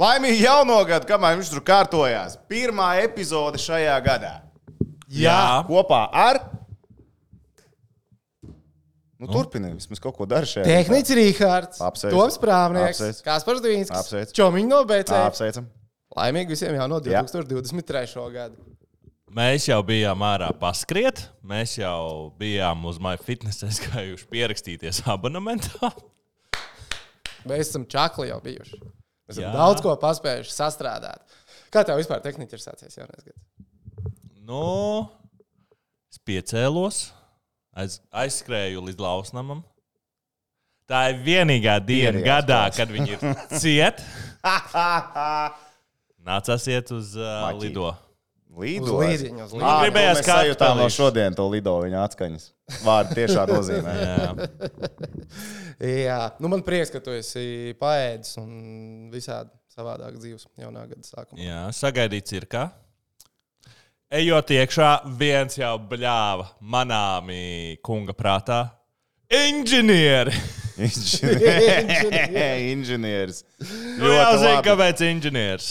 Laimīgi jauno gadu, kamēr viņš tur kārtojās. Pirmā epizode šajā gadā. Jā. Kopā ar. Nu, Turpiniet, vismaz kaut ko dara šajā. Tehnicis Rīgārds. Toms Prāvnieks. Kaspars Dvīnskis. Čomiņš no BC. Apsveicam. Laimīgi visiem jauno Jā. 2023. gadu. Mēs jau bijām ārā paskriet, mēs jau bijām uz MyFitness aizgājuši pierakstīties abonementā. Mēs esam čakli jau bijuši. Mēs esam daudz ko paspējuši sastrādāt. Kā tev vispār tehniski ir sācies jaunais gads? Nu, es piecēlos, aiz, aizskrēju līdz lausnamam. Tā ir vienīgā diena Pierījās gadā, klāts. kad viņi ir cieti. Nācās iet uz uh, Maķīt. lido. Līdu. Uz līdiņu, uz Gribējās nu, mēs kādu sajūtām no spēlīšu. šodien to lido viņa atskaņas. Vārdu tiešā nozīmē. Jā. Jā, nu man prieks, ka tu esi paēdis un visādi savādāk dzīves jaunā gada sākumā. Jā, sagaidīts ir kā. Ejot iekšā, viens jau bļāva manāmi kunga prātā. Inženieri! Inženieris. Nu, jau zinu, kāpēc inženieris.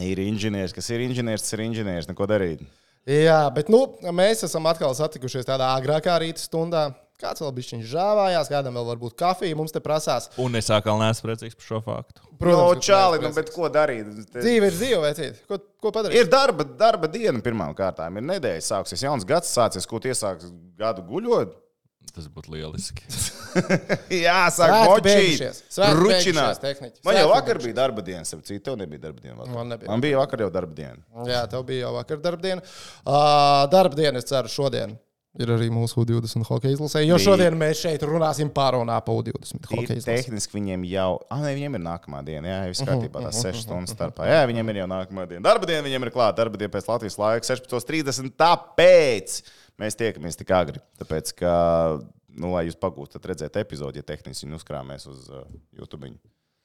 Ir inženieris, kas ir inženieris, ir inženieris. Neko darīt. Jā, bet nu, mēs esam atkal satikušies tādā agrākā rīta stundā. Kāds vēl bija viņš žāvājās, kādam vēl varbūt kafija mums te prasās. Un es atkal neesmu priecīgs par šo faktu. Protams, tu čāli, nu, bet ko darīt? Dzīve ir dzīve, vecīt. Ko, ko padarīt? Ir darba, darba diena pirmām kārtām. Ir nedēļa sāksies, jauns gads sācies, ko iesāks gadu guļot. Tas būtu lieliski. Jā, sāk Svētki močīt, beigušies. Svētki ručināt. beigušies, tehniķi. Man jau vakar bija darba diena, ap citu, tev nebija darba diena. Man nebija. Man bija vakar jau darba diena. Jā, tev bija jau vakar darbdiena. Uh, darbdiena, es ceru, šodien ir arī mūsu U20 hokeja izlasē. Jo šodien mēs šeit runāsim par un ap U20 Tīri hokeja izlasē. Tehniski viņiem jau, ah, ne, viņiem ir nākamā diena. Jā, viss Mhm, kārtībā, tās 6 stundas starpā. Jā, viņiem ir jau nākamā diena. Darba diena viņiem ir klāta. Darba diena pēc Latvijas laika 16.30. Tāpēc mēs tiekamies tik agri. Tāpēc, ka, nu, lai jūs pagūstat redzēt epizodi, ja tehniski viņi uzkrāmēs uz uh, YouTube.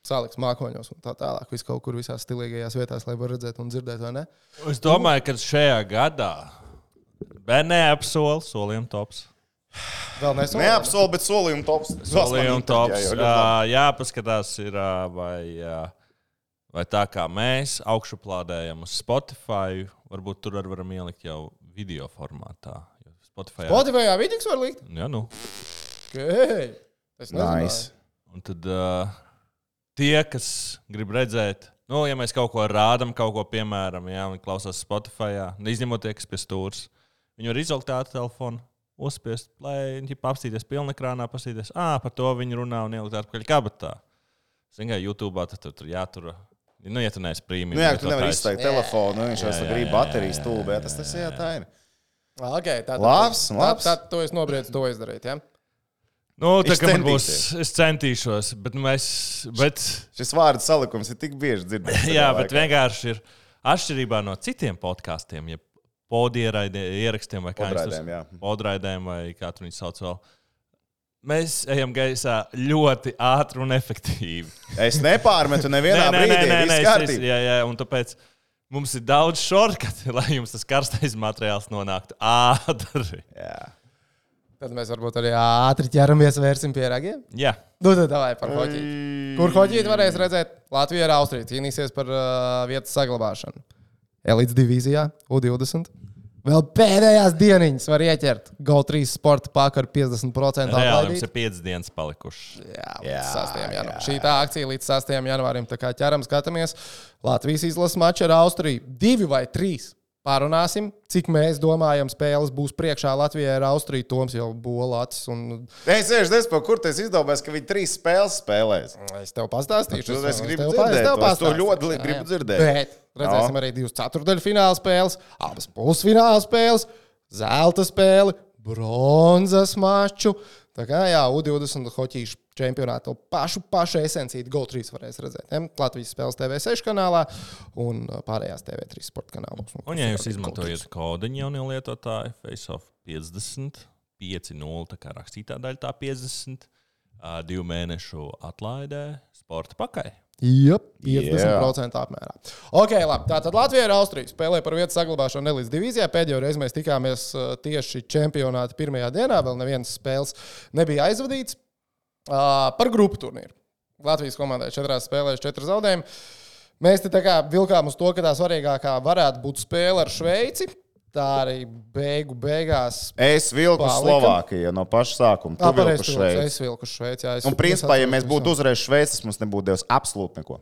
Saliks mākoņos un tā tālāk. Viss kaut kur visās stilīgajās vietās, lai varētu redzēt un dzirdēt, vai ne? Es domāju, ka šajā gadā neapsolu solījumu tops. Vēl nesu. Neapsolu, bet solījumu tops. Solījumu tops. Jā, Jā, labi. jāpaskatās, ir, vai, vai tā kā mēs augšuplādējam uz Spotify, varbūt tur arī varam ielikt jau video formātā. Spotify. Spotify vidīgs var likt. Jā, nu. Okay. Es nezinu. Nice. Un tad uh, tie, kas grib redzēt, nu, ja mēs kaut ko rādām, kaut ko piemēram, ja viņi klausās Spotify, jā, izņemot tie, kas pie stūres, viņi var izvilkt tādu telefonu, uzspiest, lai viņi apstīties pilnekrānā, paskatīties, ah, par to viņi runā un ielikt atpakaļ kabatā. Zinām, YouTube tad tur, tur jātur. Nu, ja tu neesi prīmīgi, Nu, jā, tu nevari izslēgt telefonu, nu, viņš jau Jā, jā, grib jā, baterijas jā, jā, Tas tas jā, jā, tā ir. Okay, tā, Labs, labs. Tā, tā, to es nobriedu, to izdarīt. Ja? Nu, tā kā man būs, es centīšos, bet mēs, bet, Šis vārdu salikums ir tik bieži dzirdēts. jā, bet laikā. vienkārši ir atšķirībā no citiem podkāstiem, ja podierakstiem vai kā Podraidēm, vai kā tur viņi sauc vēl. Mēs ejam gaisā ļoti ātri un efektīvi. Es nepārmetu nevienā brīdī. viss es, es, kārtībā. jā, jā, un tāpēc mums ir daudz šorkatu, lai jums tas karstais materiāls nonāktu ātri. Jā. Tad mēs varbūt arī ātri ķeramies vērsim pie ragiem. Jā, Nu, tad davai par hoķi. Kur hoķi varēs redzēt? Latvija ar Austriju cīnīsies par uh, vietas saglabāšanu. Elites divīzijā, U20. Vēl pēdējās dieniņas var ieķert. GO3 sporta pāri ar 50% reāli jums ir piecas dienas palikušas. Jā, Jā, līdz 6. jā, janvārim. Šī tā akcija līdz 6. janvārim. Tā kā ķeram, skatāmies. Latvijas izlases mačs ar Austriju. Divi vai trīs. Pārunāsim, cik mēs domājam, spēles būs priekšā Latvijai ar Austriju. Toms jau bolāts. Un... Es sēžu desprātu, kur tas izdomājis, ka viņi trīs spēles spēlēs. Es tev pastāstīšu. Nu, es gribu tev dzirdēt es tev to, es to pastāstīšu. ļoti Jā, gribu jā. dzirdēt. Bet redzēsim arī divas ceturdaļu fināla spēles, abas pusfināla spēles, zelta spēli, bronzas maču. Tā kā jā, U20 hoķīšu čempionātu pašu, pašu esenciju GO3 varēs redzēt. Ja? Latvijas spēles TV6 kanālā un uh, pārējās TV3 sporta kanālos. Un, ja jūs izmantojat kodiņu jaunie lietotāji, FaceOff 50, 5.0, tā kā rakstītā daļa tā 50, ā, divu mēnešu atlaidē, sporta pakai. Jā, 50% apmērā. Ok, labi. Tātad Latvija ir Austrija. Spēlē par vietu saglabāšanu nelīdz divīzijā. Pēdējo reizi mēs tikāmies tieši čempionāta pirmajā dienā. Vēl nevienas spēles nebija aizvadīts. Uh, par grupu turnīru. Latvijas komandai četrās spēlēs, četri zaudējumi. Mēs te kā vilkām uz to, ka tā svarīgākā varētu būt spēle ar Šveici. Tā arī beigu beigās. Es vilku Palika. Slovākiju no paša sākuma. Tā vilksi. Šveici. Es vilku Šveici. jā, es- Un, principā, ja mēs būtu Šveici, tas mums nebūtu devis absolūti neko.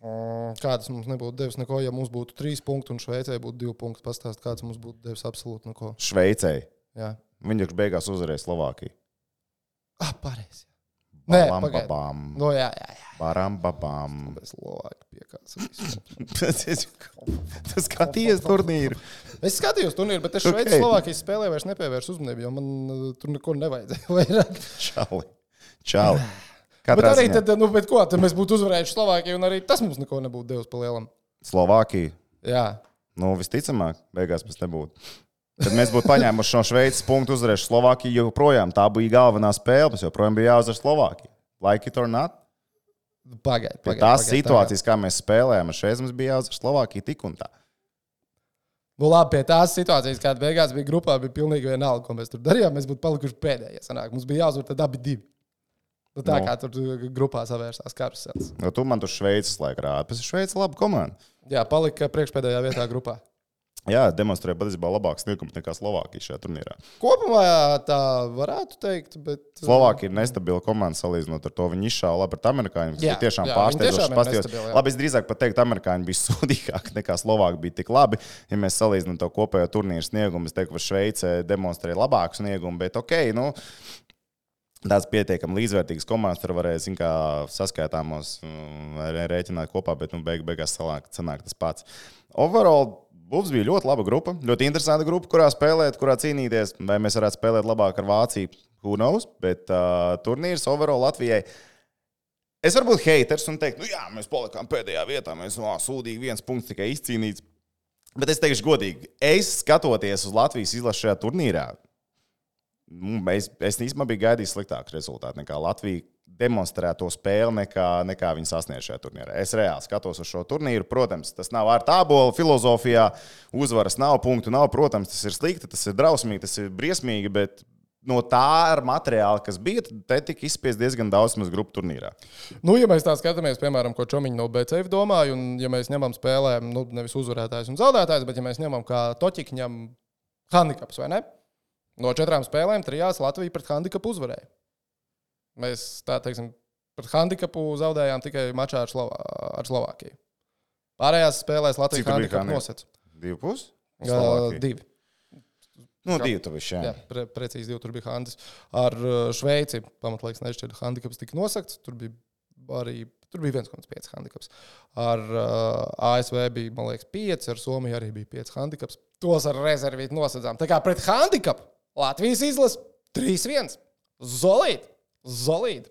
Mm, Kādas mums nebūtu devis neko, ja mums būtu trīs punkti un Šveicē būtu divi punkti. Pastāst, kāds mums būtu devis absolūti neko. Šveicei. Jā, Viņi taču beigās uzvarēja Slovākiju. ah, pareizi. Nē, babam, No, jā, jā, jā. baram, babam. Bez Slovākijas piekāpjas. Tas skaties turnīru. Es skatījos turnīru, bet es. Šveicē, Slovākijas spēlē vairs nepievērsu uzmanību, jo man uh, tur neko nevajadzēja. vairāk. Čali. Čali. Bet Katrā arī ziņā. tad, nu, bet ko, tad mēs būtu uzvarējuši Slovākiju, un arī tas mums neko nebūtu devis pa lielam. Slovākija. Jā, Nu, visticamāk, beigās tas nebūtu. Tad mēs būtu paņēmuši no Šveices punktu uzvarējuši Slovākiju, jo joprojām tā bija galvenā spēle. Mums joprojām bija jāuzvar Slovākija. Like it or not. pagaidiet. Pie Pagaid, tās pagaid, situācijas, kā mēs spēlējām, ar šeit mums bija jāuzvar Slovākija tik un tā. Nu, labi, pie tās situācijas, kāda beigās bija grupā, bija pilnīgi vienalga, ko mēs tur darījām. Mēs būtu palikuši pēdējie. Sanāk. Mums bija jāuzvar tad abi divi. Nu, tā Nu. kā tur uh, grupā savērsās karusels. Nu, tu man tur Šveices laikā rādi. Pēc Šveices laba komanda. Jā, palika priekšpēdējā vietā grupā. Jā, demonstrēja patiesībā labāks sniegums nekā Slovākija šajā turnīrā. Kopumā tā varētu teikt, bet. uh, Slovākija ir nestabila komanda salīdzinot ar to. Viņi izšāva labi pret amerikāņiem. Tas Jā, bija tiešām pārsteidzoši. Labi, es drīzāk pat teiktu, amerikāņi bija sūdīgāki nekā Slovāki bija tik labi. Ja mēs salīdzinām to kopējo turnīru sniegumu, es teiktu, ka Šveice demonstrēja labāku sniegumu, bet ok. Nu, Tāds pietiekami līdzvērtīgs komandas tur varēja, kā saskaitāmos mm, rē- rēķināt kopā, bet nu, beig, beigās sanāk, sanāk tas pats. Overall, Bulls bija ļoti laba grupa, ļoti interesanta grupa, kurā spēlēt, kurā cīnīties. Vai mēs varētu spēlēt labāk ar Vāciju, who knows, bet uh, turnīrs overall Latvijai. Es varu būt haters un teikt, nu jā, mēs palikām pēdējā vietā, mēs no sūdīgi viens punkts tikai izcīnīts. Bet es teikšu godīgi, es skatoties uz Latvijas izlases šajā turnīrā, es, es īstenībā biju gaidījis sliktāku rezultātu nekā Latvija demonstrē to spēli, nekā, nekā viņi sasniedz šajā turnīrā. Es reāli skatos uz šo turnīru. Protams, tas nav ar tābolu filozofijā. Uzvaras nav, punktu nav. Protams, tas ir slikti, tas ir drausmīgi, tas ir briesmīgi. Bet no tā ar materiālu, kas bija, te tika izspiest diezgan daudz mums grupu turnīrā. Nu, ja mēs tā skatāmies, piemēram, ko Čomiņš no BCF domāja, un ja mēs ņemam spēlē, nu, nevis uzvarētājs un zaudētājs, bet ja mēs ņemam kā toķiņu, ņem handikaps vai ne? No četrām spēlēm trijās Latvija pret handikapu uzvarēja. Mēs tā teiksim, pret handikapu zaudējām tikai mačā ar, Slovā, ar Slovākiju. Pārējās spēlēs Cik Latvija tur bija handikapu nosacīja. Divi pusi? Uh, divi. Nu, kā- divi tu viši, jā. Pre, precīzi divi tur bija Handis. Ar uh, Šveici pamatlaiks nešķiet, handikaps tika nosakts. Tur bija arī tur bija 1,5 handikaps. Ar uh, ASV bija, man liekas, 5, ar Somiju arī bija 5 handikaps. Tos ar rezervīti nosacām. Tā kā pret handikapu Latvijas izlase 3-1. Zolīti! Zolīti!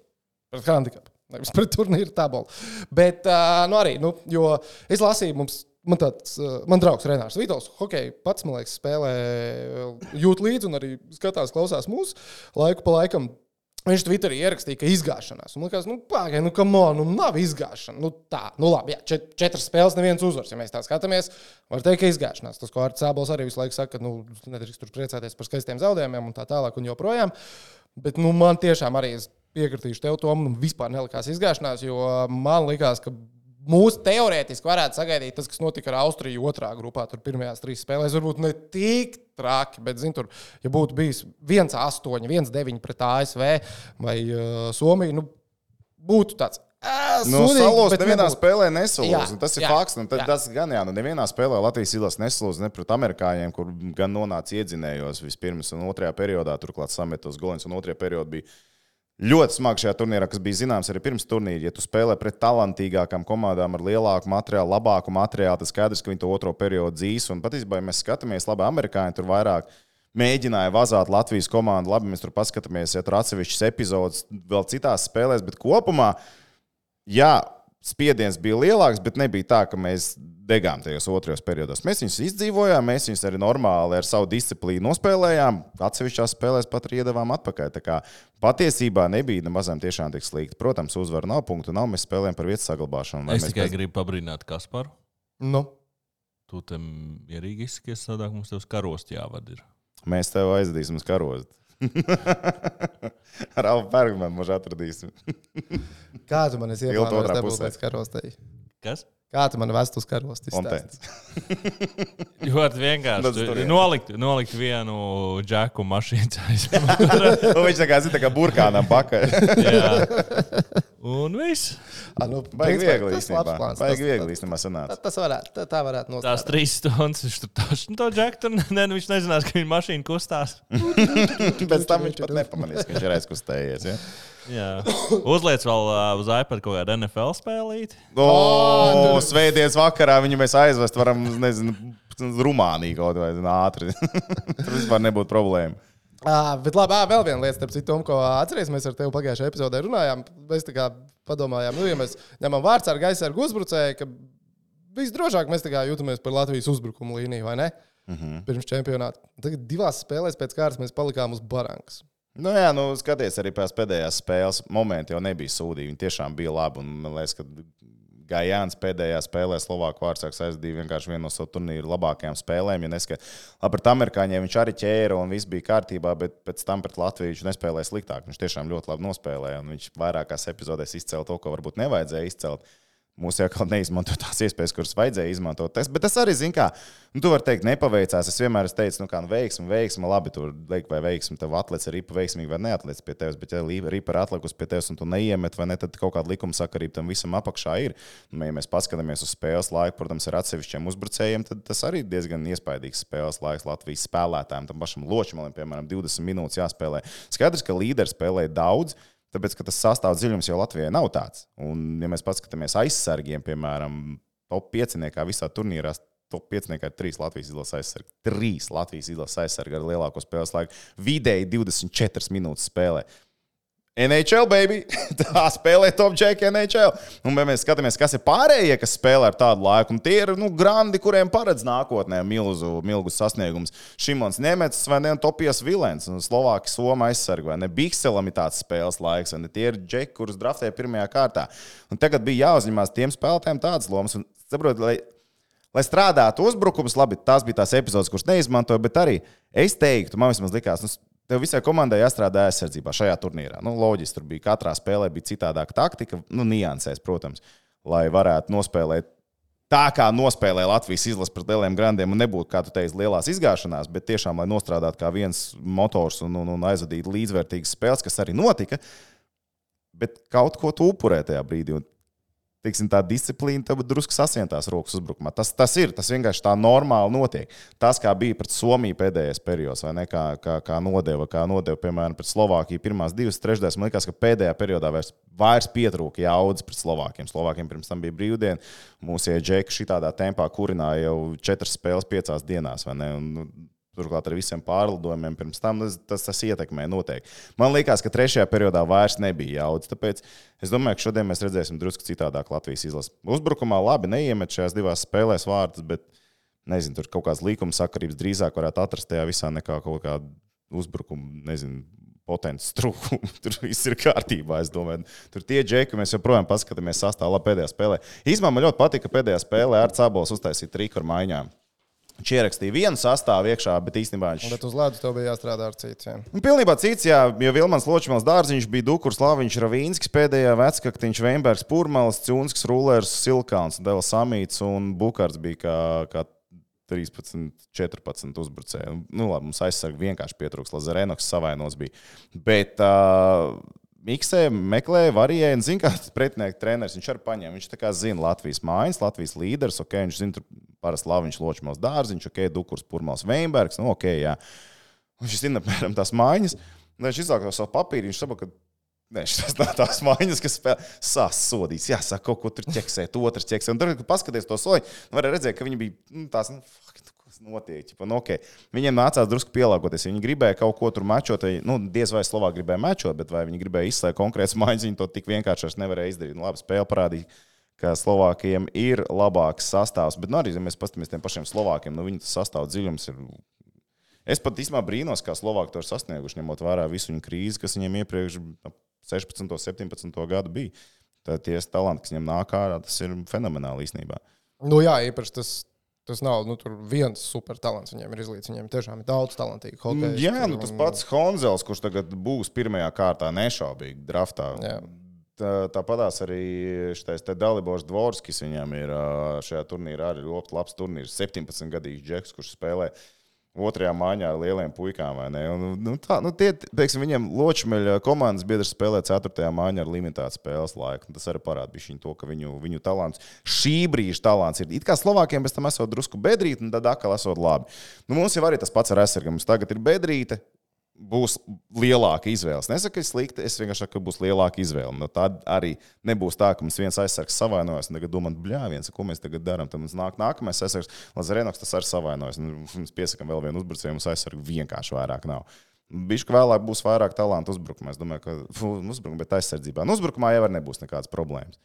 Pret handikapu. Nevis pret turnīru tabulu. Bet, uh, nu arī, nu, jo es lasīju, mums, man tāds, uh, man draugs Renārs Vitovs, hockey pats, man liekas, spēlē, uh, jūt līdzi un arī skatās, klausās mūsu laiku pa laikam. Viņš Twitterī ierakstīja, ka izgāšanās. Man liekas, nu, pagaidi, nu, kam on, nu, nav izgāšana. Nu, tā, nu, labi, jā, čet, četras spēles, neviens uzvars. Ja mēs tā skatāmies, var teikt, ka izgāšanās. Tas, ko Arts Sābols arī visu laiku saka, ka, nu, nedrīkst tur priecāties par skaistiem zaudējumiem un tā tālāk un joprojām. Bet, nu, man tiešām arī piekritīšu tev, Tom, nu, vispār nelikās izgāšanās, jo man likās, ka mūsu teorētiski varētu sagaidīt tas, kas notika ar Austriju otrā grupā. Tur pirmajās trīs spēlēs varbūt ne tik traki, bet, zin, tur, ja būtu bijis 1-8, 1-9 pret ASV vai uh, Somiju, nu, būtu tāds. Nu, bet nevienā nebūtu. spēlē nesalūz. Jā, un Tas ir jā, fakts. un tad jā. Tas gan jā, nu nevienā spēlē Latvijas izlase nesalūz ne pret amerikāņiem, kur gan nonāca iedzinējos vispirms un otrajā periodā, turklāt sametos golins un otrajā periodā bija. Ļoti smagi šajā turnīrā, kas bija zināms arī pirms turnīra. Ja tu spēlē pret talantīgākām komandām ar lielāku materiālu, labāku materiālu, tad skaidrs, ka viņi to otro periodu dzīs. Un patiesībā, ja mēs skatāmies, labi, amerikāņi tur vairāk mēģināja vazāt Latvijas komandu. Labi, mēs tur paskatāmies, ja tur atsevišķas epizodes vēl citās spēlēs, bet kopumā, jā, spiediens bija lielāks, bet nebija tā, ka mēs degām tajos otrajos periodos. Mēs viņus izdzīvojām, mēs viņus arī normāli ar savu disciplīnu nospēlējām. Atsevišķās spēlēs pat arī iedavām atpakaļ. Tā kā patiesībā nebija nemazām tiešām tik slikti. Protams, uzvaru nav punktu, nav. Mēs spēlējam par vietas saglabāšanu. Es tikai bez- gribu pabrīdināt Kasparu. Nu, Tu tam ierīgi izskaties, sadāk mums tev karost jāvada. Mēs tev aizdīsim uz karozi. Ar Alfa Bergmanu mēs atradīsim. kā tu man dabūt pusē. līdz karostei? Kas? Kā tu man vēst uz? Kontents. Ļoti vienkārši. Tur. Nolikt, nolikt vienu džeku mašīnu. Un viņš tā kā zina, kā burkānam pakaļ. Jā. Un viss. Ah, nu, Baigi viegli tas īstenībā. Baigi viegli īstenībā sanāca. Tas, tas varētu, tā, tā varētu Tās nostrādāt. trīs stundas viņš tur tašķi to džeku. Tur ne, nu, viņš nezinās, ka viņa mašīna kustās. Pēc tam viņš pat nepamanīs, ka viņš ir aizkustējies. Ja? Jā. Uzliec vēl uh, uz iPad kaut kādu NFL spēlīti. O, Svētdienas vakarā viņu mēs aizvest varam, nezinu, uz Rumāniju kaut vai zinu, ātri. Tur vispār nebūtu problēma. À, bet labi, ā, vēl viena lieta, starp citu, ko atceries, mēs ar tevi pagājušajā epizodē runājām. Mēs tā kā padomājām, nu, ja mēs ņemam vārds ar gaisa ar uzbrucēju, ka visdrošāk mēs tā kā jūtamies par Latvijas uzbrukumu līniju, vai ne? Mm -hmm. Pirms čempionāta. Tagad divās spēlēs pēc kārtas mēs palikām uz barankas. Nu, jā, nu, skaties, arī pēc pēdējās spēles momenti jau nebija sūdīgi. Viņi tiešām bija labi. Un, man liekas, ka Gājāns pēdējā spēlē Slovākijas vārdsargs aizdīja vienkārši vienu no savu turnīru labākajām spēlēm. Ja neska, labi, pret amerikāņiem viņš arī ķēra un viss bija kārtībā, bet pēc tam pret Latviju viņš nespēlēja sliktāk. Viņš tiešām ļoti labi nospēlēja. un Viņš vairākās epizodēs izcēla to, ko varbūt nevajadzēja izcelt. Mūsu jau kaut neizmanto tās iespējas, kuras vajadzēja izmantot. Tas, bet tas arī, zina, kā, nu, tu vari teikt, nepaveicās. Es vienmēr esmu teicis, nu, kā, nu, veiksmi, veiksmi, labi, tur liek, vai veiksmi, tev atlec ir ripa veiksmīgi vai neatlec pie tevis. Bet, ja ripa ir atlikusi pie tevis un tu neiemet, vai ne, tad kaut kāda likuma sakarība tam visam apakšā ir. Un, ja mēs paskatāmies uz spēles laiku, protams, ar atsevišķiem uzbrucējiem, tad tas arī ir diezgan iespaidīgs spēles laiks Latvijas spēlētājiem. Tam pašam Ločmalim, piemēram, 20 minūtes jāspēlē. Skaidrs, ka līderis spēlē daudz. Tāpēc, ka tas sastāv dziļums jau Latvijai nav tāds. Un, ja mēs paskatāmies aizsargiem, piemēram, top 5. visā turnīrā, top 5. ir 3 Latvijas izlases aizsargi. 3 Latvijas izlases aizsargi ar lielāko spēles laiku. Vidēji 24 minūtes spēlē. NHL, baby! Tā spēlē top jack NHL. Un, ja mēs skatāmies, kas ir pārējie, kas spēlē ar tādu laiku, un tie ir nu, grandi, kuriem paredz nākotnē milzu, milzu sasniegumus. Šimons Nemets vai ne Topijas Vilens, un Slovākijas Soma aizsarga, vai ne Bikselam ir tāds spēles laiks, ne tie ir džeki, kurus draftēja pirmajā kārtā. Un tagad bija jāuzņemās tiem spēlētājiem tādas lomas. Un, saprot, lai, lai strādātu uzbrukums, labi, tās bija tās epizodes, kuras neizmantoju, bet arī es teiktu, man vismaz likās, nu, tev visai komandai jāstrādā aizsardzībā šajā turnīrā. Nu, loģiski, tur bija katrā spēlē bija citādāka taktika, nu, niansēs, protams, lai varētu nospēlēt. Tā kā nospēlēja Latvijas izlase pret lieliem grandiem, un nebūtu, kā tu teici, lielās izgāšanās, bet tiešām, lai nostrādātu kā viens motors un, un, un aizvadītu līdzvērtīgas spēles, kas arī notika, bet kaut ko tu upurē tajā brīdī. Un, Tiksim, tā disciplīna tev drusku sasientās rokas uzbrukumā. Tas, tas ir, tas vienkārši tā normāli notiek. Tas, kā bija pret Somiju pēdējais periods, vai ne, kā, kā, kā nodeva, kā nodeva, piemēram, pret Slovākiju pirmās divas trešdaļas, man liekas, ka pēdējā periodā vairs, vairs pietrūka jaudas pret Slovākiem. Slovākiem pirms tam bija brīvdiena, mūsu ieģēki šitādā tempā kurināja jau četras spēles piecās dienās, vai ne? Un, nu, Turklāt ar visiem pārlidojumiem pirms tam tas, tas, tas ietekmē noteikti. Man liekas, ka trešajā periodā vairs nebija jaudas. Tāpēc es domāju, ka šodien mēs redzēsim drusku citādāk Latvijas izlasi. Uzbrukumā labi neiemet šajās divās spēlēs vārdus, bet nezinu, tur kaut kādas līkuma sakarības drīzāk varētu atrast tajā visā nekā kaut kādu uzbrukumu, nezinu. Potenciāls trūkums. Tur viss ir kārtībā. es domāju. Tur tie džeki, mēs joprojām paskatāmies sastāvā pēdējā spēlē. Īsumā man ļoti patika, ka pēdējā spēlē ar Cēlonis uztaisīja triku ar maiņām. Viņš ierakstīja vienu sastāvu iekšā, bet īstenībā viņš Bet uz ledus tev bija jāstrādā ar citiem. Nu, pilnībā cits, jā, jo Vilmans Ločmans dārziņš bija Dukurs, Laviņš, Ravīnskis, pēdējā vecaktiņš, Veinbergs, Pūrmels, Cūnskis, Rulers, Silkāns, Dela Samīts un Bukārts bija kā, kā 13, 14 uzbrucēji. Nu, labi, mums aizsargi vienkārši pietrūks, Lazarenoks savainos bija. Bet uh, Miksē, meklēja, varēja, un zina, kāds pretinieks treneris. Viņš arī paņēma. Viņš tā kā zina Latvijas mājas, Latvijas līderis. Okay, viņš zina, tur parasti Latvijas ločmās dārziņš, ok, Dukurs, Pūrmels, Veinbergs. Nu, ok, jā. Viņš zina, apmēram tās mājas. Viņš izlāka savu papīru. Viņš saprot, Nē, šis nav tās mājas, kas sasodīs. Jā, saka, kaut ko tur ķeksēt, otrs ķeksēt. Un tur, kad paskaties to soļu, var redzēt, ka viņi bija nu, tās, nu, fuck, nu, kas notiek. Ķipa, nu, okay. Viņiem nācās drusku pielāgoties. Viņi gribēja kaut ko tur mačot. Nu, diez vai Slovākija gribēja mačot, bet vai viņi gribēja izslēgt konkrētas mājas, viņi to tik vienkārši nevarēja izdarīt. Nu, labi, spēle parādīja. Ka Slovākiem ir labāks sastāvs, bet, nu, arī, ja mēs paskatāmies tiem pašiem Slovākiem, nu, viņu sastāvā dziļums ir Es pat īstenībā brīnos, kā Slovāki to ir sasnieguši, ņemot vērā visu viņu krīzi, kas viņiem iepriekš 16, 17 gadu bija. Tad tie talanti, kas viņam nāk ārā, tas ir fenomenāli īstenībā. Nu, jā, īpaši tas. Tas nav nu, viens super talants. Viņiem ir izlīdz. Viņiem tiešām ir daudz talantīgu hokeju. Jā, nu, tas pats Honzels, kurš tagad būs pirmajā kārtā, nešaubīgi draftā. Jā. Tā, tāpatās arī šis Dalibors Dvorskis viņam ir šajā turnīrā arī ļoti labs turnīrs. 17 gadīgs džeks, kurš spēlē otrajā maiņā ar lieliem puikām. Un, nu, tā, nu, tie, teiksim, viņiem Ločmeļa komandas biedrs spēlē 4. maiņā ar limitētu spēles laiku. Tas arī parāda viņu to, ka viņu, viņu talants, šī brīža talants ir. It kā Slovākiem pēc tam esot drusku bedrīti, un tad atkal esot labi. Nu, mums jau arī tas pats ar aizsargu. Mums tagad ir bedrīte, būs lielāka izvēle. Es nesaku, ka ir slikti, es vienkārši saku, ka būs lielāka izvēle. Nu, tad arī nebūs tā, ka mums viens aizsargs savainojas, un tagad domā, bļā, viens, ko mēs tagad darām. Tad mums nāk nākamais aizsargs, Lazarenoks, tas arī savainojas. Un Mums piesakām vēl vienu uzbrucēju, mums aizsargu vienkārši vairāk nav. Bišķi vēlāk būs vairāk talantu uzbrukumā. Es domāju, ka fu, uzbrukumā, bet aizsardzībā. Nu, uzbrukumā jau nebūs nekādas problēmas.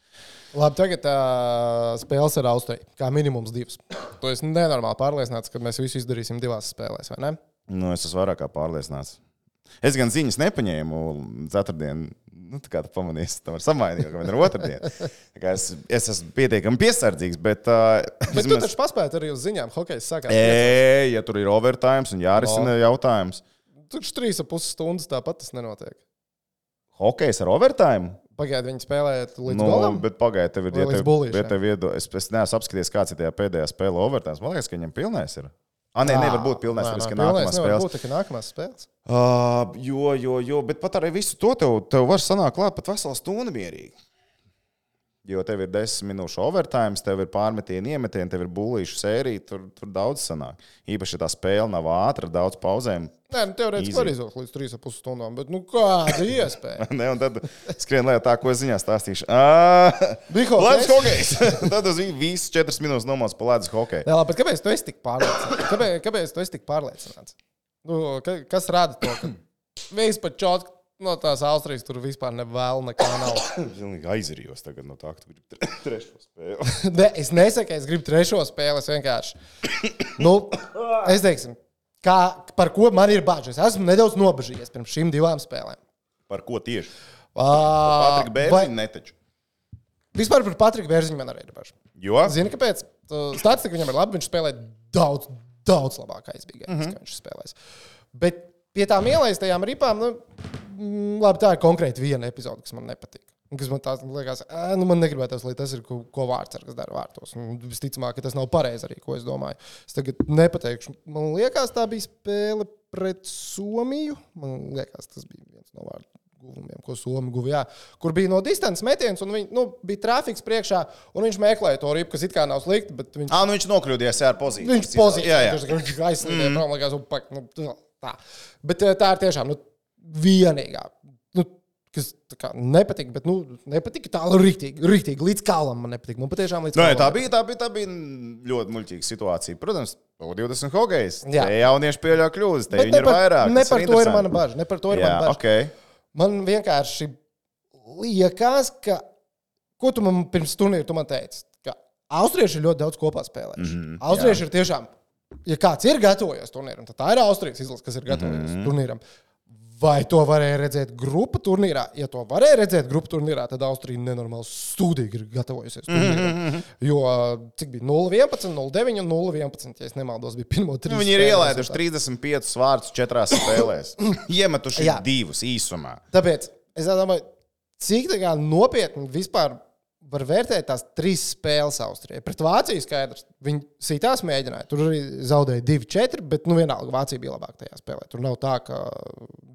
Labi, tagad uh, spēles ar Austriju. Kā minimums divas. To es nenormāli pārliecināts, ka mēs visu izdarīsim divās spēlēs, vai ne? Nu, es esmu vairāk kā pārliecināts. Es gan ziņas nepaņēmu ceturtdien. Nu, tā kā tu pamanīsi, tam var samainīt, ka man ir otrdiena. Es, es esmu pietiekami piesardzīgs, bet. Uh, Bet tu taču paspēji arī uz ziņām, hockey sākās. Ej, ja tur ir overtime un jārisina jautājums. Tur trīs ap pus stundas tāpat tas nenotiek. Hokejs ar overtime? Pagaidiet, viņi spēlēja līdz Nu, galam. bet pagaidiet, tev ir Vai līdz tev- bullīšiem? ja Es, es neesmu apskatījies, kāds ir tajā pēdējā spēlē overtime. Man liekas, ka viņam pilnēs ir. Ah, nē, nevar būt pilnēs, tāpēc, ka nākamā spēle. Būtu, ka nākamās spēles. Uh, jo, jo, jo, bet pat ar visu to tev, tev var sanākt klāt pat vesela stunda mierīgi. Jo tev ir desmit minūšu overtime, tev ir pārmetieni, iemetieni, tev ir būlīšu sērija, tur, tur daudz sanāk. Īpaši, ja tā spēle nav ātra, daudz pauzēm. Nē, nu, teorētiski var izvilkt līdz 3,5 stundām, bet nu, kāda iespēja? Ne, un tad skrien lejā tā, ko es ziņā stāstīšu. Bija Ledus hokejs? tad uz visas četras minūtes nomāca pa ledus hokeju. Jā, labi, kāpēc tu esi tik pārliecināts? Kāpēc, kāpēc tu esi tik pārliecināts? Nu, ka, kas rada to, ka vispār čotki no tās Austrijas tur vispār nevēl nekā nav? Pilnīgi aizrījos tagad no tā, ka tu gribi tre- trešo spēli. Ne, es nesaku, ka es gribu trešo spēli. Es vienkārši. Nu, es teiksim, kā, par ko man ir bažas. Es esmu nedaudz nobežījies pirms šīm divām spēlēm. Par ko tieši? Ā, Patrika Bērziņa netaču. Vispār par Patriku Bērziņu man arī ir bažas. Jo? Zini, kāpēc? Statistika viņam ir laba. Viņš spēlē daudz, daudz labāk aizbīgājis, mm -hmm. kā viņš spēlēs. Bet pie tām ielaistajām ripām, nu, mm, labi, tā ir konkrēti viena epizode, kas man nepatīk. Un Kas man tās liekas, ē, nu man negribētos, lai tas ir, ko, ko vārdsargs dara vārtos. Un Visticamāk, ka tas nav pareizi arī, ko es domāju. Es tagad nepateikšu. Man liekas, tā bija spēle pret Somiju. Man liekas, tas bija viens no vārdu guvumiem, ko Somija guva. Jā, kur bija no distances metiens, un viņi, nu, bija trafiks priekšā, un viņš meklēja to ripu, kas it kā nav slikti, bet viņš Ah, nu viņš nokļūdījās ar pozīciju. Viņš pozīcijā Jā, jā. Viņš aizslīdēja mm. prom, likās, upak, nu, tā. Bet eh, tā ir tiešām nu, vienīgā. Nu, Kas tā kā nepatika, bet nu, nepatika tālu rīktīgi, rīktīgi. Līdz kālam man nepatika. Man patiešām līdz Nē, kālam tā nepatika. bija, tā bija, tā bija ļoti muļķīga situācija. Protams, 20 hokejs. Jā. Te jaunieši pieļauj kļūdas, te viņi ir par, vairāk. ne par to ir mana bažas. Ne par to ir Jā, mana bažas. ok. Man vienkārši liekas, ka. Ko tu man pirms turnīra tu man teici? Ka Austrieši ļoti daudz kopā spēlējuši. Mm -hmm, Austrieši jā. ir tiešām, ja kāds ir gatavojies turnīram, tad tā ir Austrijas izlase, kas ir gatavojies mm. -hmm. turnīram. Vai to varēja redzēt grupu turnīrā? Ja to varēja redzēt grupu turnīrā, tad Austrija nenormāli stūdīgi ir gatavojusies. Turnīram. Mm -hmm. Jo cik bija 0-11, 0-9 un 0-11, ja nemaldos, bija pirmo trīs. Nu, viņi ir ielaiduši rezultāti. 35 vārdus četrās spēlēs. Iemetuši Jā. divus īsumā. Tāpēc es domāju, cik nopietni vispār var vērtēt tās trīs spēles Austrijai. Pret Vāciju skaidrs, viņi sitās mēģināja. Tur arī zaudēja 2-4, bet nu, vienalga Vācija bija labāka tajā spēlē. Tur nav tā, ka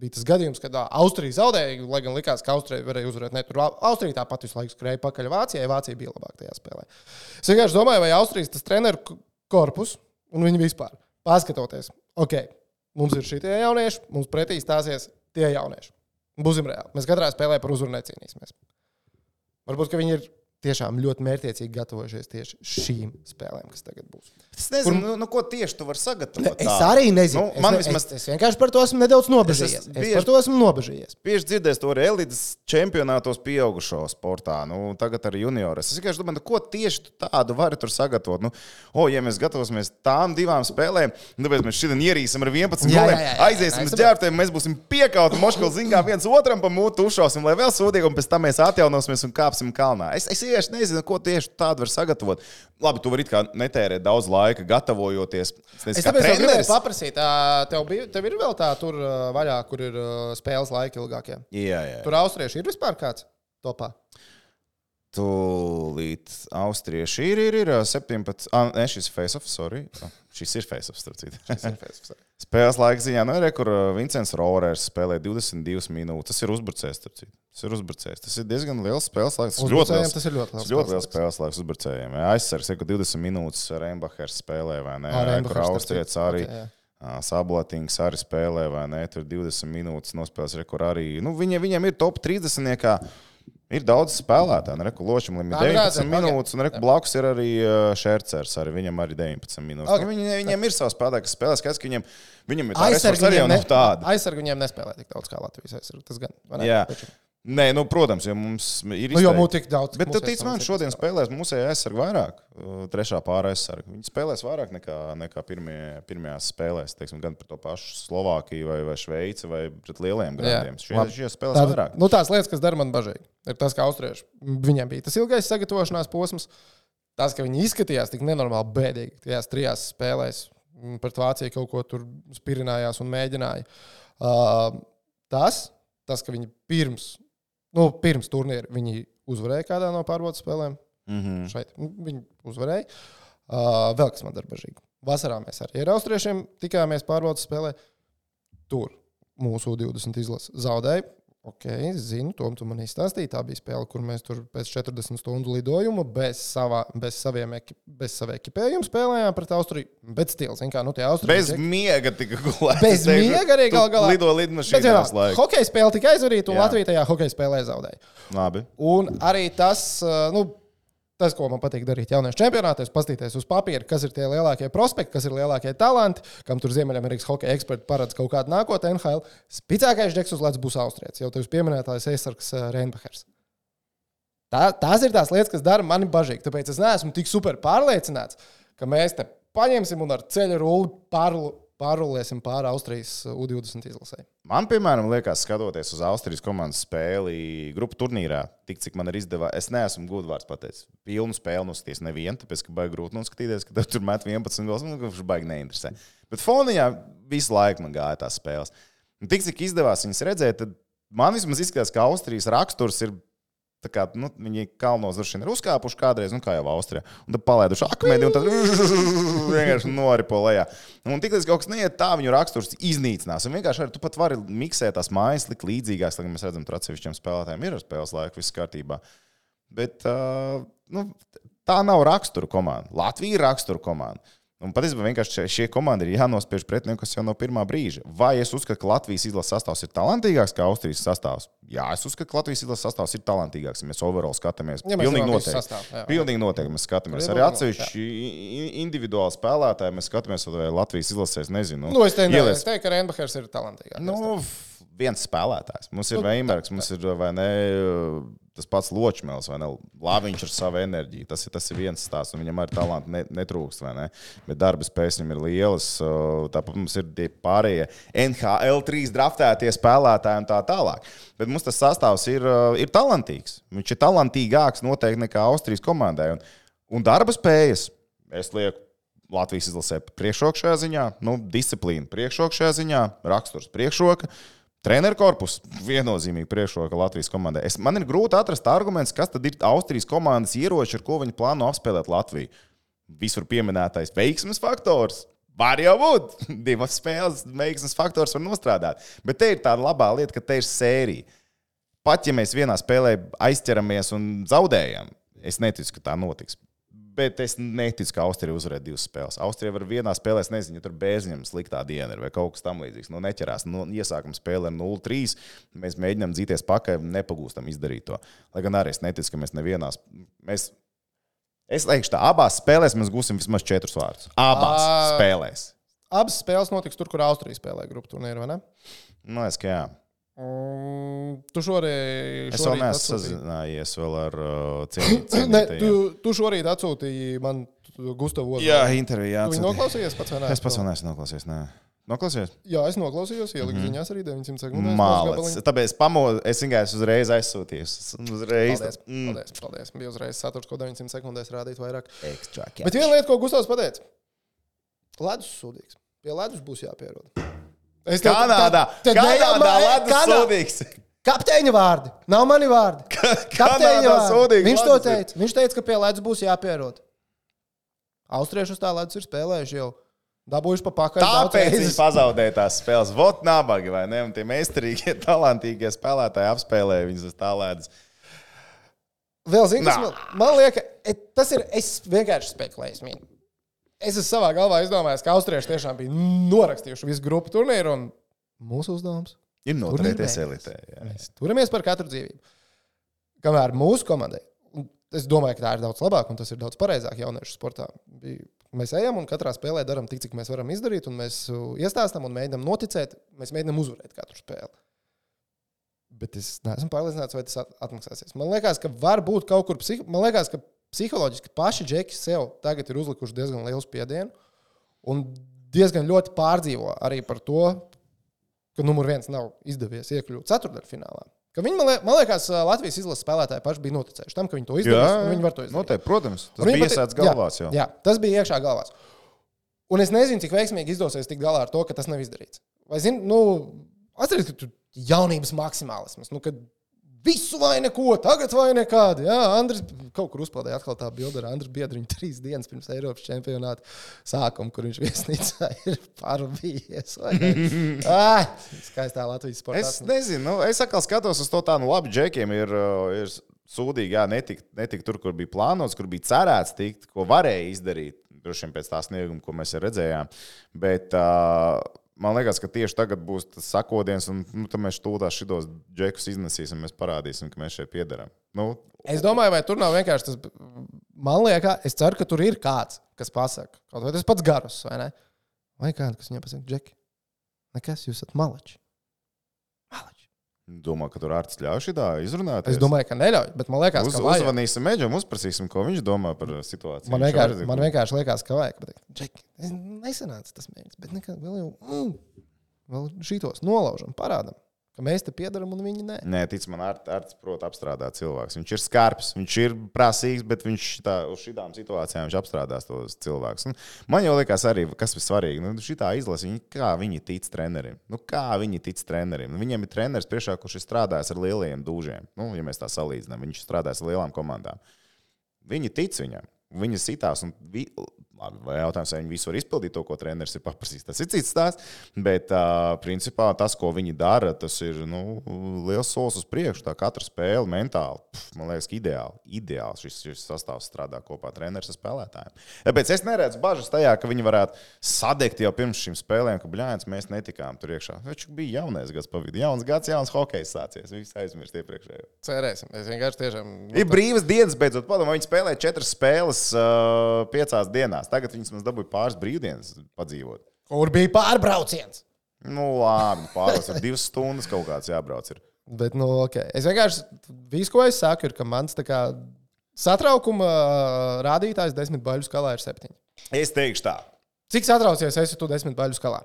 bija tas gadījums, kad Austrija zaudēja, lai gan likās, ka Austrija varēja uzvarēt. Ne, tur Au- Austrija tāpat visu laiku skrēja pakaļ Vācijai, Vācija bija labāka tajā spēlē. Es vienkārši domāju, vai Austrijas tas treneru korpus un viņi vispār paskatoties, ok, mums ir šie jaunieši, mums pretī stāsies tie jaunieši. Būsim reāli. Mēs katrā spēlē par uzvaru necīnīsimies. Varbūt ka viņi ir tiešām ļoti mērķiecīgi gatavojušies tieši šīm spēlēm, kas tagad būs. Es nezinu, nu, nu, ko tieši tu vari sagatavot. Es tādu? arī nezinu. Nu, es, man ne, vismaz es, es vienkārši par to esmu nedaudz nobežījies. Es Es, esmu es bieži- par to esmu nobežījies. Bieži dzirdējis to arī elites čempionātos, pieaugušo sportā, nu, tagad arī junioros. Es vienkārši domāju, nu, ko tieši tu tādu vari tur sagatavot. Nu, o, ja mēs gatavosimies tām divām spēlēm, nu, tāpēc mēs šodien ierīsim ar 11 Jā, jā, goliem, jā, jā, aiziesim jā, uz es ģērbtēm, mēs būsim piekauti, moškali zingā viens otram pa mūtu ušosim, lai vēl sūdīgi, un pēc tam mēs atjaunosimies un kāpsim kalnā. Es, es vienkārši nezinu, ko tieši tādu var sagatavot. Labi, tu vari it kā netērēt daudz laika, gatavojoties. Es nezinu, Es tāpēc jau gribēju treneris. paprasīt, tev, bija, tev ir vēl tā tur vaļā, kur ir spēles laika ilgākie. Jā, jā. Tur austrieši ir vispār kāds? topā. Tūlīt austrieši ir, ir, ir 17. Ah, nē, šis face-off, sorry. Šis ir face-off, starp citu. Spēles laika ziņā, nu, ir, kur Vincents Rorers spēlē 22 minūtes. Tas ir uzbrucējs, starp citu. Tas ir uzbrucējs. Tas ir diezgan liels spēles laiks. Tas ļoti liels. tas ir ļoti liels ļoti liels spēles laiks uzbrucējiem. Aizsargs, kur 20 minūtes Reinbachers spēlē, vai ne? Ā, Kur citu. arī. Ok, jā. Sablatīns arī spēlē, vai ne? Tur 20 minūtes nospēlēs, re, kur arī. Nu, viņiem, viņiem ir top 30. Niekā. Ir daudz spēlētāju, nu, Ločam ir Tā varētu 19 būt, minūtes, un reku, blakus ir arī uh, Šercers, arī viņam arī 19 minūtes. Ok. Okay. Nu, viņi, viņiem ir savs spēlētājs, kas spēlē, skaidrs, ka viņiem, viņiem ir tā Aizsargi resursi arī nav tāda. aizsargi viņiem nespēlē tik daudz kā Latvijas aizsargi. Tas gan. vai ne? Jā. Taču- Nē, nu, protams, jo mums ir Nu, izteikti- mums tik daudz. Bet tu tici man, šodien spēlē. spēlēs mūsu aizsargi vairāk, uh, trešā pāra aizsargi. Viņi spēlēs vairāk nekā, nekā pirmie, pirmajās spēlēs, teiksim, gan pret to pašu Slovākiju vai, vai Šveici vai pret lielajiem grādiem. Šie, šie spēlēs Tāda, vairāk. nu, tās lietas, kas dara man bažīgi, ir tas, ka austrieši viņiem bija tas ilgais sagatavošanās posms. Tas, ka viņi izskatījās tik nenormāli bēdīgi tajās trijās spēlēs, pret Vāciju kaut ko tur spirinājās un mēģināja. Uh, tas, tas, ka viņi pirms, nu, pirms turnīra viņi uzvarēja kādā no pārbaudas spēlēm, Mm -hmm. šeit nu, viņi uzvarēja. Uh, vēl kas man dara bažīgi. Vasarā mēs arī ar austriešiem tikāmies pārbaudas spēlē. Tur mūsu 20 izlase zaudēja. Ok, zinu, to tu man izstāstīji. Tā bija spēle, kur mēs tur pēc 40 stundu lidojuma bez, savā, bez, saviem, bez sava ekipējuma spēlējām pret Austriju. Bet stils, kā nu tie Bez austrieši. miega tika gulēts. Bez miega arī gal galā. Lido laikā. hokeja spēle tika aizvarīta, un Jā. Latvija tajā hokeja spēlē zaudēja. Labi. Un arī tas, uh, nu, tas, ko man patīk darīt jauniešu čempionātos, paskatīties uz papīra, kas ir tie lielākie prospekti, kas ir lielākie talanti, kam tur Ziemeļamerikas hokeja eksperti paredz kaut kādu nākotnē. NHL spēcīgākais džeks uz ledus būs Austrijas, jau tevis pieminētājs aizsargs uh, Reinbachers. Tā, tās ir tās lietas, kas dara mani bažīgi. Tāpēc es neesmu tik super pārliecināts, ka mēs te paņemsim un ar ceļu rulli pārlu, pārrulēsim pāri Austrijas uh, U20 izlasē. Man, piemēram, liekas, skatoties uz Austrijas komandas spēli grupu turnīrā, tik cik man ir izdevies, es neesmu gudvārds pateicis. Pilnu spēli noskatīties nevienu, tāpēc, ka baigi grūti noskatīties, ka tur met 11 gols, man kurš baigi neinteresē. Bet foniņā visu laiku man gāja tās spēles. Un tik cik izdevās viņas redzēt, tad man vismaz izskatās, ka Austrijas raksturs ir. Tā kā, nu, viņi kalnos droši vien ir uzkāpuši kādreiz, nu, kā jau Austrijā. Un tad palaiduši akmeni un tad vienkārši noripo lejā. Un tiklīdz kaut kas neiet tā, viņu raksturs iznīcinās. Un vienkārši arī tu pat vari miksēt tās mājas, likt līdzīgās, lai mēs redzam, tur atsevišķiem spēlētājiem ir spēles laiku, viss kārtībā. Bet uh, nu, tā nav rakstura komanda. Latvija ir rakstura komanda. Un patiesībā vienkārši šie- komandi ir jānospiež pretiniekus jau no pirmā brīža. Vai es uzskatu, ka Latvijas izlases sastāvs ir talantīgāks nekā Austrijas sastāvs? Jā, es uzskatu, ka Latvijas izlases sastāvs ir talantīgāks. Ja mēs overall skatāmies, Ja mēs pilnīgi noteikti. sastāvu, jā. Pilnīgi noteikti mēs skatāmies. Arī atsevišķi individuāli spēlētāji mēs skatāmies, vai Latvijas izlasēs, nezinu. Nu, es teiktu, te, ka Reinbachers ir talantīgāks. Nu, f- viens spēlētājs. Mums ir Nu, Veimarks, mums ir ne, tas pats Ločmēls, vai ne? Lāviņš ar savu enerģiju. Tas ir, tas ir viens stāsts, un viņam arī talanti ne, netrūkst, vai ne? Bet darba spējas viņam ir lielas. uh, Tāpat mums ir tie pārējie NHL 3 draftētie spēlētāji un tā tālāk. Bet mums tas sastāvs ir, uh, ir talantīgs. Viņš ir talantīgāks noteikti nekā Austrijas komandai. Un, un darba spējas, es lieku. Latvijas izlasē priekšroka šajā ziņā, nu, disciplīna priekšroka šajā ziņā, raksturs priekšroka. Treneru korpus viennozīmīgi priekšroka Latvijas komandai. Es, man ir grūti atrast argumentus, kas tad ir Austrijas komandas ieroči, ar ko viņi plāno apspēlēt Latviju. Visur pieminētais veiksmes faktors. Var jau būt. Divas spēles veiksmes faktors var nostrādāt. Bet te ir tā labā lieta, ka te ir sērija. Pat ja mēs vienā spēlē aizķeramies un zaudējam, es neticu, ka tā notiks. Bet es neticu, ka Austrija uzvarēs divas spēles. Austrija var vienā spēlē, nezinu, ja tur bēziņam sliktā diena ir vai kaut kas tamlīdzīgs. Nu, neķerās. Nu, iesākam spēli ar 0-3. Mēs mēģinām dzīties pakaļ nepagūstam izdarīt to. Lai gan arī es neticu, ka mēs nevienās. Mēs, es teikšu, tā abās spēlēs mēs gūsim vismaz četrus vārdus. Abās Ā. spēlēs. Abas spēles notiks tur, kur Austrija spēlē grupu turnīru, vai ne? Nu, es, ka jā. Mm, tu šorīt. Es vēl neesmu sazinājies vēl ar uh, Ne, tu, tu šorīt atsūtīji man Gustavu Ozola. Jā, intervijā. Tu viņu noklausījies pats ne? Es pats vēl neesmu noklausījies. Nē. Noklausījies? Jā, es noklausījos, ieliku mm -hmm. ziņās arī 900 sekundēs. Mākslinieks. Tāpēc pamodu, es vienkārši uzreiz aizsūtīju. Uzreiz. Paldies, paldies, paldies. Bija uzreiz saturs, ko 900 sekundēs rādīt vairāk. Cash. Bet viena lieta, ko Gustavs pateica. Ledus sūdīgs. Pie ledus būs jāpierod. Es tev- Kanādā! tad- tad Kanādā ledus Kanā- sūdīgs! Kapteiņa vārdi. Nav mani vārdi. Kapteiņa Kanādā vārdi. Viņš to vārds ir. teica. Viņš teica, ka pie ledus būs jāpierod. Austrieši uz tā ledus ir spēlējuši jau. Dabūjuši pa pakaļ. Tāpēc viņi pazaudēja tās spēles. Vot nabagi, vai ne? Un tie meistarīgie, talantīgie spēlētāji apspēlēja viņus uz tā ledus. Vēl zinu, kas man, man liekas, e- tas ir. Es vienkārši spekulēju. Es savā galvā izdomājis, ka austrieši tiešām bija norakstījuši visu grupu turnīru un mūsu uzdevums. Ir noturēties elitē. jā. Mēs turamies par katru dzīvību. Kamēr mūsu komandai, es domāju, ka tā ir daudz labāk un tas ir daudz pareizāk jauniešu sportā. Mēs ejam un katrā spēlē darām tik, cik mēs varam izdarīt, un mēs uh, iestāstām un mēģinām noticēt, mēs mēģinām uzvarēt katru spēli. Bet es neesmu pārliecināts, vai tas at- atmaksāsies. Man liekas, ka var būt kaut kur, psiho... man liekas, ka psiholoģiski paši džeki sev tagad ir uzlikuši diezgan lielu spiedienu un diezgan ļoti pārdzīvo arī par to, ka numur viens nav izdevies iekļūt ceturdaļfinālā. Ka viņi, man lie- man liekas, Latvijas izlases spēlētāji paši bija noticējuši tam, ka viņi to izdarīs. Viņi var to izdarīt. noteikti, protams. Tas bija iesācis galvās. Jā, jā, tas bija iekšā galvās. Un es nezinu, cik veiksmīgi izdosies tikt galā ar to, ka tas nav izdarīts. Vai zini, nu, atcerieties, ka tur jaunības maksimālisms. Nu, kad visu vai neko, tagad vai nekādu. Jā, Andris kaut kur uzpildīja atkal tā bilde ar Andriu Biedriņu trīs dienas pirms Eiropas čempionāta sākuma, kur viņš viesnīcā ir ne? Ai, Skaistā Latvijas sportā. Es nezinu, nu, es atkal skatos uz to tā, nu, labi, džekiem ir, uh, ir sūdīgi, jā, netikt netik tur, kur bija plānots, kur bija cerēts tikt, ko varēja izdarīt. Droši vien pēc tā snieguma, ko mēs redzējām. Bet uh, man liekas, ka tieši tagad būs tas sakodiens, un nu, mēs stūlā šitos džekus iznesīsim, mēs parādīsim, ka mēs šeit piedaram. Nu, Es domāju, vai tur nav vienkārši tas. Man liekas, es ceru, ka tur ir kāds, kas pasakā, kaut vai tas pats garus, vai ne? Vai kāds, kas viņam pasakā, Džeki, nekas, jūs esat malači. Domā, ka tur ārsts ļauj šitā izrunāt. Es domāju, ka neļauj, bet man liekas, Uz, ka vajag. uzvanīsim Meģam, uzprasīsim, ko viņš domā par situāciju. Man vienkārši, man vienkārši liekas, ka vajag. Bet, Džeki, es nesanāca tas mērķis, bet nekad vēl jau. Mm, vēl šitos nolaužam, parādam, ka mēs te piedaram un viņi nē. Nē, tic man, Ar- Arts prot apstrādāt cilvēks. Viņš ir skarbs, viņš ir prasīgs, bet viņš tā, uz šīm situācijām viņš apstrādās tos cilvēkus. Man jau liekas, arī kas ir svarīgi. Nu, šitā izlase, viņi, kā viņi tic trenerim. Nu, kā viņi tic trenerim. Nu, viņiem ir treneris priekšā, kurš ir strādājis ar lieliem dūžiem. Nu, ja mēs tā salīdzinām, viņš strādājis ar lielām komandām. Viņi tic viņam. Viņi sitās, un vi, labi, vai jautājums, vai viņi visu var izpildīt to, ko treneris ir paprasījis. Tas ir cits stāsts. Bet, uh, principā, tas, ko viņi dara, tas ir nu, liels solis uz priekšu. Tā katra spēle mentāli, pf, man liekas, ka ideāli. Ideāli šis, šis sastāvs strādā kopā treneris ar spēlētājiem. Tāpēc es neredzu bažas tajā, ka viņi varētu sadegt jau pirms šīm spēlēm, ka bļāns mēs netikām tur iekšā. Viņš bija jaunais gads, pa vidu. Jauns gads, jauns hokejs sācies. Viņš aizmirst iepriekšējo. Cerēsim. Es vienkārši tiešām. Ir brīvas dienas, beidzot, padomā, viņi spēlēja četras spēles uh, piecās dienās. Tagad viņas mums dabūja pāris brīvdienas padzīvot. Kur bija pārbrauciens? Nu, labi, ar divas stundas kaut kāds jābrauc. Ir. Bet, nu, ok. Es vienkārši, visu, ko es saku, ir, ka mans kā satraukuma rādītājs desmit baļu skalā ir septiņi. Es teikšu tā. Cik satraucies esi tu desmit baļu skalā?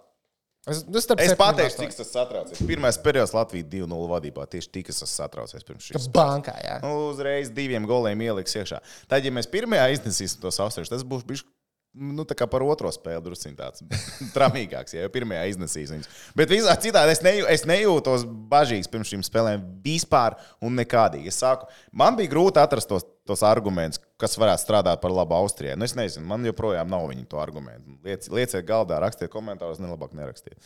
Es, es, Es pateikšu, cik tas satraucies. Pirmais periods Latvijas 2-0 vadībā. Tieši tik es esmu satraucies pirms šīs. bankā, jā. Nu, uzreiz diviem goliem ieliks iekšā. Tad, ja mēs pirmajā iznesīsim tos austriešus, tas būs bijis. Nu, tā kā par otro spēli drusku tāds tramīgāks, ja jau pirmajā iznesīs viņus. Bet visā citādi es, nejū, es nejūtos bažīgs pirms šīm spēlēm vispār un nekādīgi. Es saku, man bija grūti atrast tos, tos argumentus, kas varētu strādāt par labu Austrijai. Nu, es nezinu, man joprojām nav viņu to argumentu. Liec, lieciet galdā, rakstiet komentārus, nelabāk nerakstiet.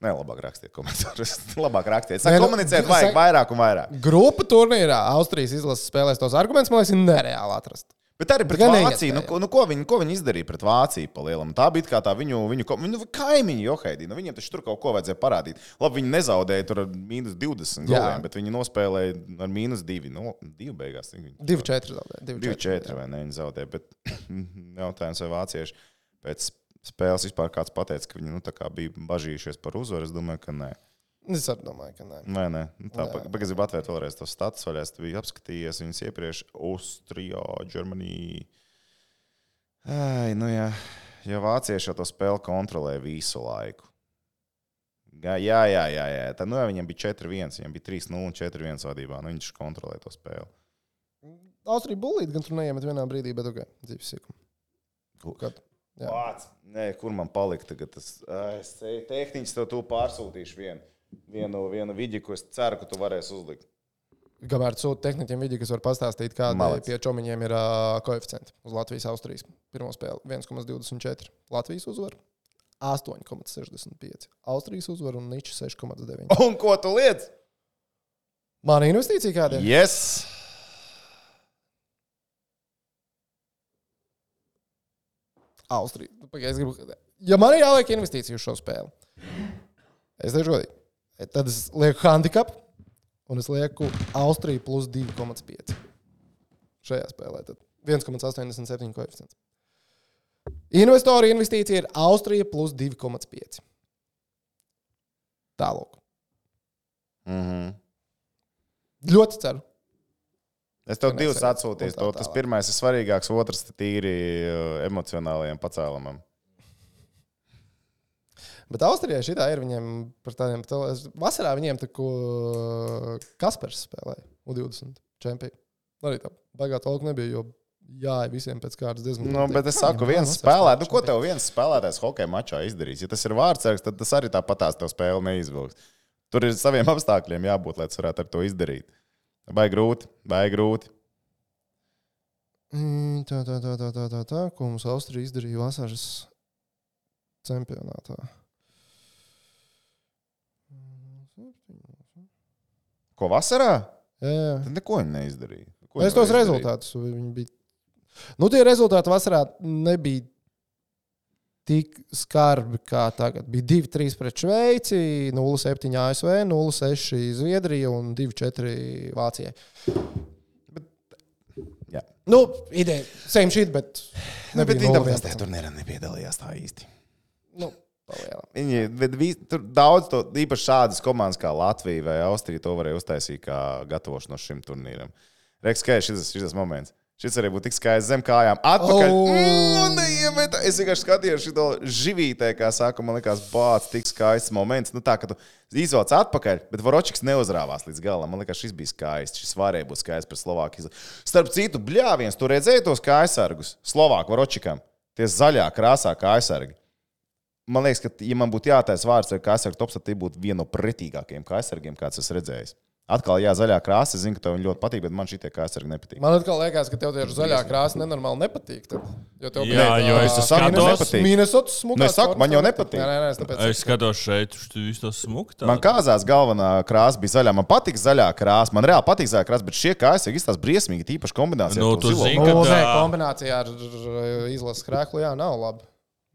Nē, labāk rakstiet komentārus. labāk rakstiet. Nē, Saka, nu, komunicēt, vajag vairāk un vairāk. Grupu turnīrā Austrijas izlases spēlēs tos argumentus, man liekas, nereāli atrast. Bet arī pret Vāciju. Nu, ko, nu, ko, viņi, ko viņi izdarīja pret Vāciju? pa lielam? Tā bija kā tā viņu, viņu, viņu kaimiņu johaidī. Nu, viņiem taču tur kaut ko vajadzēja parādīt. Labi, viņi nezaudēja tur ar mīnus 20 Jā. goliem, bet viņi nospēlēja ar mīnus 2. Nu, 2 beigās. cik viņi- Divi četri zaudēja. Divi 2, četri, 4 vai ne? Viņi zaudēja. Bet jautājums, vai vācieši pēc spēles vispār kāds pateica, ka viņi nu, bija bažījušies par uzvaru. Es domāju, ka nē. Es arī domāju, ka nē. Nē, nē. Nu, Tā pagaidzi, gribu atvērt vēlreiz tos status, vai es biju apskatījies viņus iepriekš. Austrija, Germany. Ai, nu jā, ja vācieši jau to spēli kontrolē visu laiku. Jā, jā, jā, jā, jā. Tad nu, jā, viņam bija 4-1, viņam bija 3-0 un 4-1 vadībā. Nu, viņš kontrolē to spēli. Austrija bulīti gan tur neiemet vienā brīdī, bet ok, dzīves sīkuma. Vāc, nē, kur man palika tagad tas? Es te- tehniski to pārsūtīšu vienu. Vienu, vienu video, ko es ceru, ka tu varēsi uzlikt. Kamēr sūta tehniķiem video, kas var pastāstīt, kāda pie čomiņiem ir uh, koeficienti uz Latvijas Austrijas. Pirmā spēle 1,24. Latvijas uzvara 8,65. Austrijas uzvara un Ničs 6,9. Un ko tu liec? Mana investīcija kāda ir? Yes! Austrija. Nu, pagaid, es gribu... Ja man ir jāliek investīcija uz šo spēli, es teikšu godīgi, tad es lieku handikapu un es lieku Austriju plus 2,5. Šajā spēlē tad 1,87 koeficients. Investoru investīcija ir Austrija plus 2,5. Tālāk. Mm -hmm. Ļoti ceru. Es tev divus atsūtīju. Tas pirmais ir svarīgāks, otrs ir tīri uh, emocionālajiem pacēlumam. Bet Austrijai šī ir viņiem par tādiem. Vasarā viņiem tā ko Kaspars spēlēja U20 čempionu. Arī tā baigā talka nebija, jo jāja visiem pēc kārtas diezgan. Nu, bet es Kā saku, viens spēlētājs, nu, ko tev viens spēlētājs hokeja mačā izdarīs? Ja tas ir vārdsargs, tad tas arī tāpatās tev spēli neizvilks. Tur ir saviem apstākļiem jābūt, lai tas varētu ar to izdarīt. Vai grūti, vai grūti. Mm, Tā, tā, tā, tā, tā, tā, tā, ko mums Austrija izdarīja vasaras čempionātā. Ko vasarā? Jā, jā. Tad neko viņi neizdarīja. Ko Es viņi tos rezultātus. Viņi bija. Nu, tie rezultāti vasarā nebija tik skarbi kā tagad. Bija 2-3 pret Šveici, 0-7 ASV, 0-6 Zviedrija un 2-4 Vācijai. Jā. Nu, ideja, same shit, bet. Nu, bet nebija viņi 0-11. tāpēc turnīrā nepiedalījās tā īsti. Viņi, bet vis, tur daudz, to, īpaši šādas komandas kā Latvija vai Austrija, to varēja uztaisīt kā gatavošanos šim turnīram. Reiks, kā ir šis, šis moments. Šis arī būtu tik skaists zem kājām. Atpakaļ. Oh! Mm, neiemeta. es vienkārši skatījos šo živītē, kā saka, man liekas, bācis, tik skaists moments. Nu, tā, ka tu izvelc atpakaļ, bet Voročiks neuzrāvās līdz galam. Man liekas, šis bija skaists. Šis varēja būt skaists pret Slovākiju. Starp citu, bļāviens, tu redzēji tos kājsargus Slovāku Voročikam. Tie zaļā krāsā kājsargi. Man liekas, ka, ja man būtu jātaisa vārds ar kājsargu tops, tad tie būtu viena no pretīgākajiem kājsargiem, kāds esmu redzējis. Atkal, jā, zaļā krāsa. Zinu, ka tev ļoti patīk, bet man šī kājsargi nepatīk. Man atkal liekas, ka tev tieši zaļā krāsa nenormāli nepatīk. Tad, jo tev Jā, jo es skatos- nepatīk. Minnesotas smukā. Nu, es saku, man jau nepatīk. Nē, nē, nē, es tāpēc. Es skatos šeit, tu visu to smuku. Man kāzās galvenā krāsa bija zaļā. Man patīk zaļā krāsa. Man reāli patīk zaļā krāsa, bet šie kājsargi izstāsta briesmīgi, tīpaši kombinācijā. Nu, tu zini, Nu, Kad, nē, ā, kombinācijā ar ar izlases krēklu, jā, nav labi.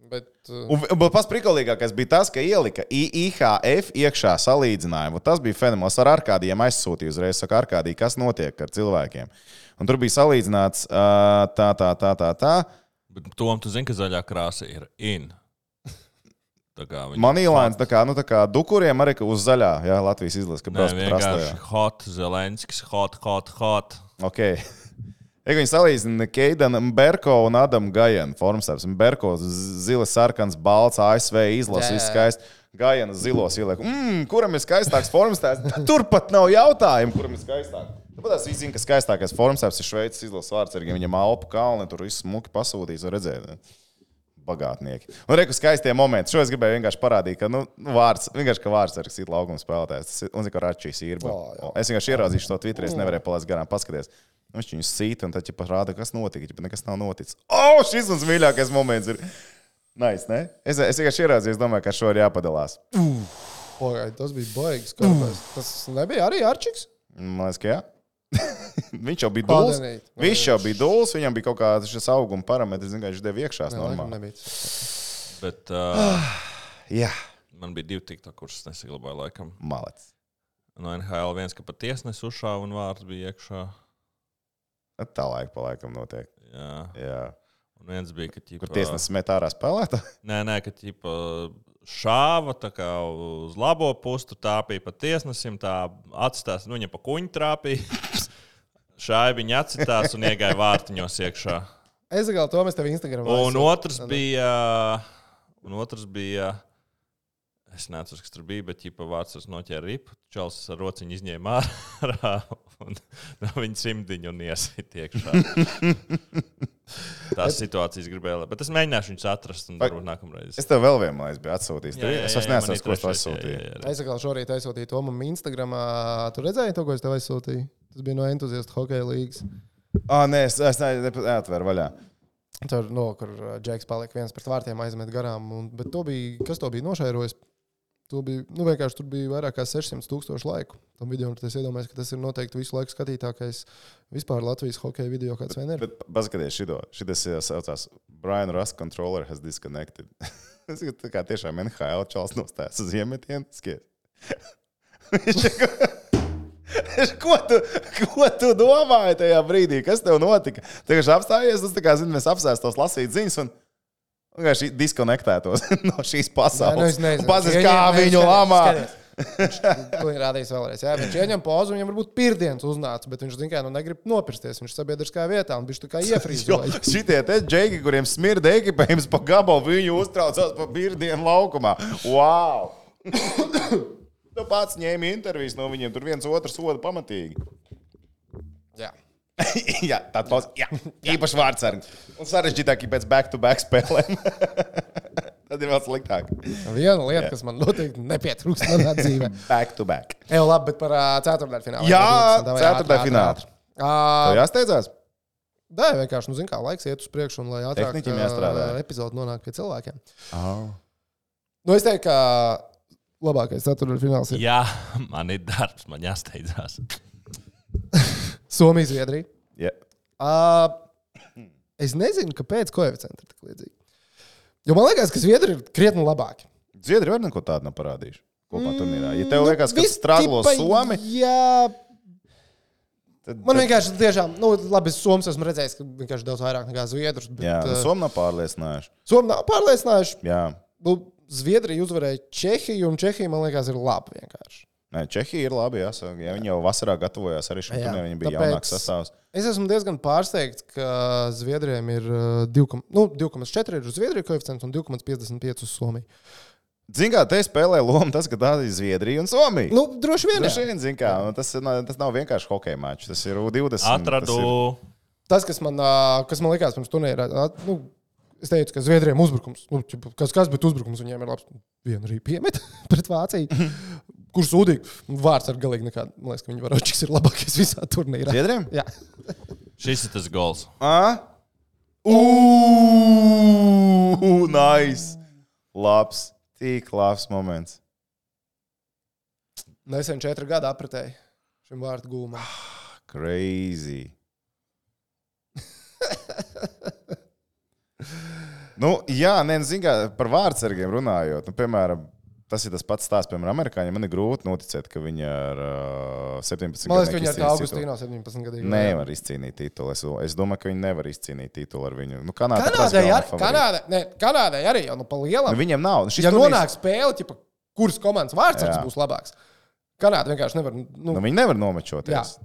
Bet, uh, Un un pats prikolīgākais bija tas, ka ielika I- IHF iekšā salīdzinājumu. Tas bija fenomenāls. Ar Arkādiem aizsūtīju uzreiz, saka, Arkādī, kas notiek ar cilvēkiem. Un tur bija salīdzināts ā, tā, tā, tā, tā. tā. Bet Tom, tu zini, ka zaļā krāsa ir in. Tā kā viņi- Manīlēns, tā kā, nu, tā kā dukuriem arī ka uz zaļā, jā, Latvijas izlases, ka pa vienkārši prastajā. hot, Zelenskis, hot, hot, hot. Ok. Ja viņi salīdzina Keidanu Berko un Adamu Gajanu formstarps. Berko zilas, sarkans, balts, ASV izlases, viss jā. skaists. Gajana zilos ieliek. Mm, kuram ir skaistāks formstarps? Turpat nav jautājumu, kuram ir skaistāks. Tāpat es zinu, ka skaistākais formstarps ir Šveices izlases vārds, arī viņam Alpu kalni, tur viss smuki pasūtīs, var redzēt. ne? Bagātnieki. Un reku skaistie momenti. Šo es gribēju vienkārši parādīt, ka, nu, nu vārds, vienkārši, ka vārds ir cits laukuma spēlētājs. Tas ir, un, zinu, ka Račīs ir. O, jā. Es vienkārši ieraudzīju to Twitterī, es nevarēju palaist garām paskatīties. Nu, Viņš viņu sīt, un tad jau parāda, kas notika. Ķipa, nekas nav noticis. O, šis mums mīļākais moments ir. Nice, ne? Es, es vienkārši ieraudzīju, es domāju, ka ar šo ir jāpadalās. Pagaid, tas bija baigs. Skarbais. Tas nebija arī Arčiks. Man liekas, ka jā. viņš jau bija. Padenīt. Viņš jau bija dūls, viņam bija kaut kāds šis auguma parametrs, viņš deva iekšā. Bet uh, Jā, man bija divi tikto, kurus es nesaglabāju laikam. malets. No NHL viens, ka pat tiesnesis uzšāva un vārds bija iekšā. Tā laika pa laikam notiek. Jā. Jā. Un viens bija, ka ķipa, Kur tiesnesis met ārā spēlētāju? Nē, nē, ka ķipa, šāva tā kā uz labo pusi, tāpīja pa tiesnesim, tā atstās, nu, viņa pa kuņu trāpīja. Šādi viņa atcitās un iegāja vārtiņos iekšā. Es gāju to mēs tev Instagram. Un otrs bija, un otrs bija, es nezinu, kas tur bija, bet ķipa vārds noķēra ripu, čels ar rociņu izņēma ārā un no viņa simtiņu un iesīt iekšā. tās situācijas gribēju. Bet es mēģināšu viņus atrast un varbūt nākamreiz. Es tev vēl lietu biju atsūtījis. Jā, jā, es jā, vairs jā, man nesaku, ko es jā, jā. Es atkal šorīt aizsūtīju to man Instagram. Tu redzēji to, ko es tev aizsūtīju? Tas bija no entuziasta hokeja līnijas. Ah, nē, es, es ne- ne- neatveru vaļā. Tur, no, kur uh, Džeks palika viens pret vārtiem, aizmet garām. Un, bet to bija, kas to bija nošērojis? To bija, nu, vienkārši tur bija vairāk kā 600 tūkstoši laiku. Tam video, es iedomājos, ka tas ir noteikti visu laiku skatītākais vispār Latvijas hokeja video, kāds vien ir. Bet paskaties, šito. Šis saucās Brian Rust controller has disconnected. Tas ir tā kā tiešām NHL čels nostājas uz Viņš, Ko tu, ko tu domāji tajā brīdī? Kas tev notika? Tagad apstājies, tas tā kā zini, mēs apsēstos lasīt ziņas un vienkārši diskonektētos no šīs Nē, nu, pasaules. Un Pazies, Ieņem- kā nē, viņu lamā. To ir rādījis vēlreiz. Jā, viņš ieņem pozu, viņam varbūt pirdienas uznāca, bet viņš ka nu, negrib nopirsties. Viņš sabiedriskā vietā un viņš tā kā Jo iefrīzoja. šitie te džeki, kuriem smirda ekipējums pa gabalu, viņi uztraucās pa birdienu laukumā. Wow! tu pats ņēmi intervijas no viņiem, tur viens otru soda pamatīgi. Jā. jā, tā tos, jā, īpaši vārdsargi. Un sarežģītāk pēc back-to-back spēlēm. Tad ir vēl sliktāk. Viena lieta, kas man noteikti nepietrūks manā dzīvē. Back-to-back. Jā, labi, bet par uh, ceturtdaļu finālu. Jā, ceturtdaļu finālu. Uh, jāsteidzās? Nē, vienkārši, nu, zin kā, laiks iet uz priekšu, un lai ātrāk Tehniķim jāstrādā. ā, epizode nonāk pie cilvēkiem. Oh. Nu, es teiktu, ka labākais ceturtdaļu fināls ir Jā, man ir darbs, man jāsteidzās. Somija, Zviedrija. Yeah. Uh, es nezinu, kāpēc koeficienti ir tik līdzīgi. Jo man liekas, ka Zviedri ir krietni labāki. Zviedri var neko tādu nav parādījuši. Kopā turnīrā. Ja tev liekas, ka Mm, strāglo Somi, Jā, tad, man vienkārši tiešām, nu, labi, es Somijas esmu redzējis, ka vienkārši daudz vairāk nekā Zviedrus. Bet, jā, nu, uh, Somi nav pārliecinājuši. Somi nav pārliecinājuši. Jā. Nu, Zviedrija uzvarēja Čehiju, un Čehija, man liekas, ir labi vienkārši. Nē, Čehija ir labi. Jāsaka, ja viņi jau vasarā gatavojās arī šim turnīram. Viņiem bija jaunāks sastāvs. Es esmu diezgan pārsteigts, ka Zviedrijam ir uh, 2, nu, 2,4 ir uz Zviedriju koeficients un 2,55 uz Somiju. Ziniet, kā te spēlē lomu tas, ka tā ir Zviedrija un Somija. Nu, droši vien. Droši vien, zin kā, tas, nav- tas nav vienkārši hokeja mačs. Tas ir U20. Atradu. Tas ir, Tas, kas man, ā, kas man likās pirms turnīra, nu, es teicu, ka Zviedrijam uzbrukums, nu, kas, kas bet uzbrukums viņiem ir labs. Vienu arī piemet pret Vāciju. Kurš sūdīgi? Vārds ar galīgi nekādu. Man liekas, ka viņi varočiks ir labākais visā turnīrā. Zviedriem? Jā. Šis ir tas gols. Ah? Ugh, nice! Labs, tik labs moments. Nesen četri gadi apritēji šim vārdu gūmam. Crazy. Nu, jā, nē, zinu, kā par vārdsargiem runājot. Nu, piemēram, tas ir tas pats stāsts, piemēram, amerikāņiem. Man ir grūti noticēt, ka viņi ar uh, 17 Man liekas, ka viņi ar. Augustīnu 17 gadiem. Nevar izcīnīt titulu. Es, es domāju, ka viņi nevar izcīnīt titulu ar viņu. Nu, Kanāda Kanādai, ar, Kanādai, ne, Kanādai arī jau nu, pa lielam. Nu, viņiem nav. Šis Ja turnīrs- nonāk spēle, ķipa, kuras komandas Jā. būs labāks, Kanāda vienkārši nevar. Nu, Nu, viņi nevar nomečoties.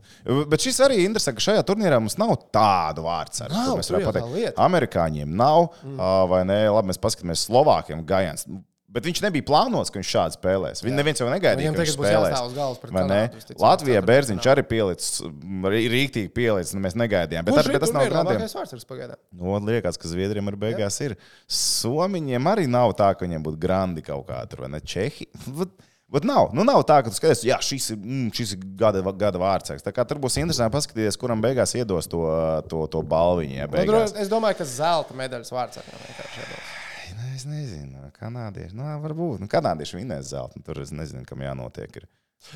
Bet šis arī ir interesanti, ka šajā turnīrā mums nav tādu vārdu. Mēs tur varam pateikt, lieta. amerikāņiem nav, mm. vai ne? Labi, mēs paskatāmies Slovākiem Gajans. Bet viņš nebija plānots, ka viņš šādi spēlēs. Viņi neviens jau negaidīja, Viņam ka tagad būs jāstāv uz galvas pret? Kanādu, Latvijā Bērziņš arī pielicis, rī- rīktīgi pielicis, nu mēs negaidījām. Bet, ir bet tas nav labākais vārdsargs pagaidām? Nu, liekas, ka Zviedriem arī beigās ir. Somiņiem arī nav tā, ka viņiem būtu grandi kaut kāda, vai ne? Čehi. Bet, nav. Nu, nav tā, ka tu skaties, jā, šis ir, mm, šis ir gada, gada vārdsargs. Tur būs interesanti paskatīties, kuram beigās iedos to, to, to balviņu. Ja, Nu, es domāju, ka zelta medaļas vārdsargam vienkārši iedos. Nu, es nezinu, kanādieši. Nu, varbūt. Nu, kanādieši vinnēs zelta. Nu, tur es nezinu, kam jānotiek. Ir.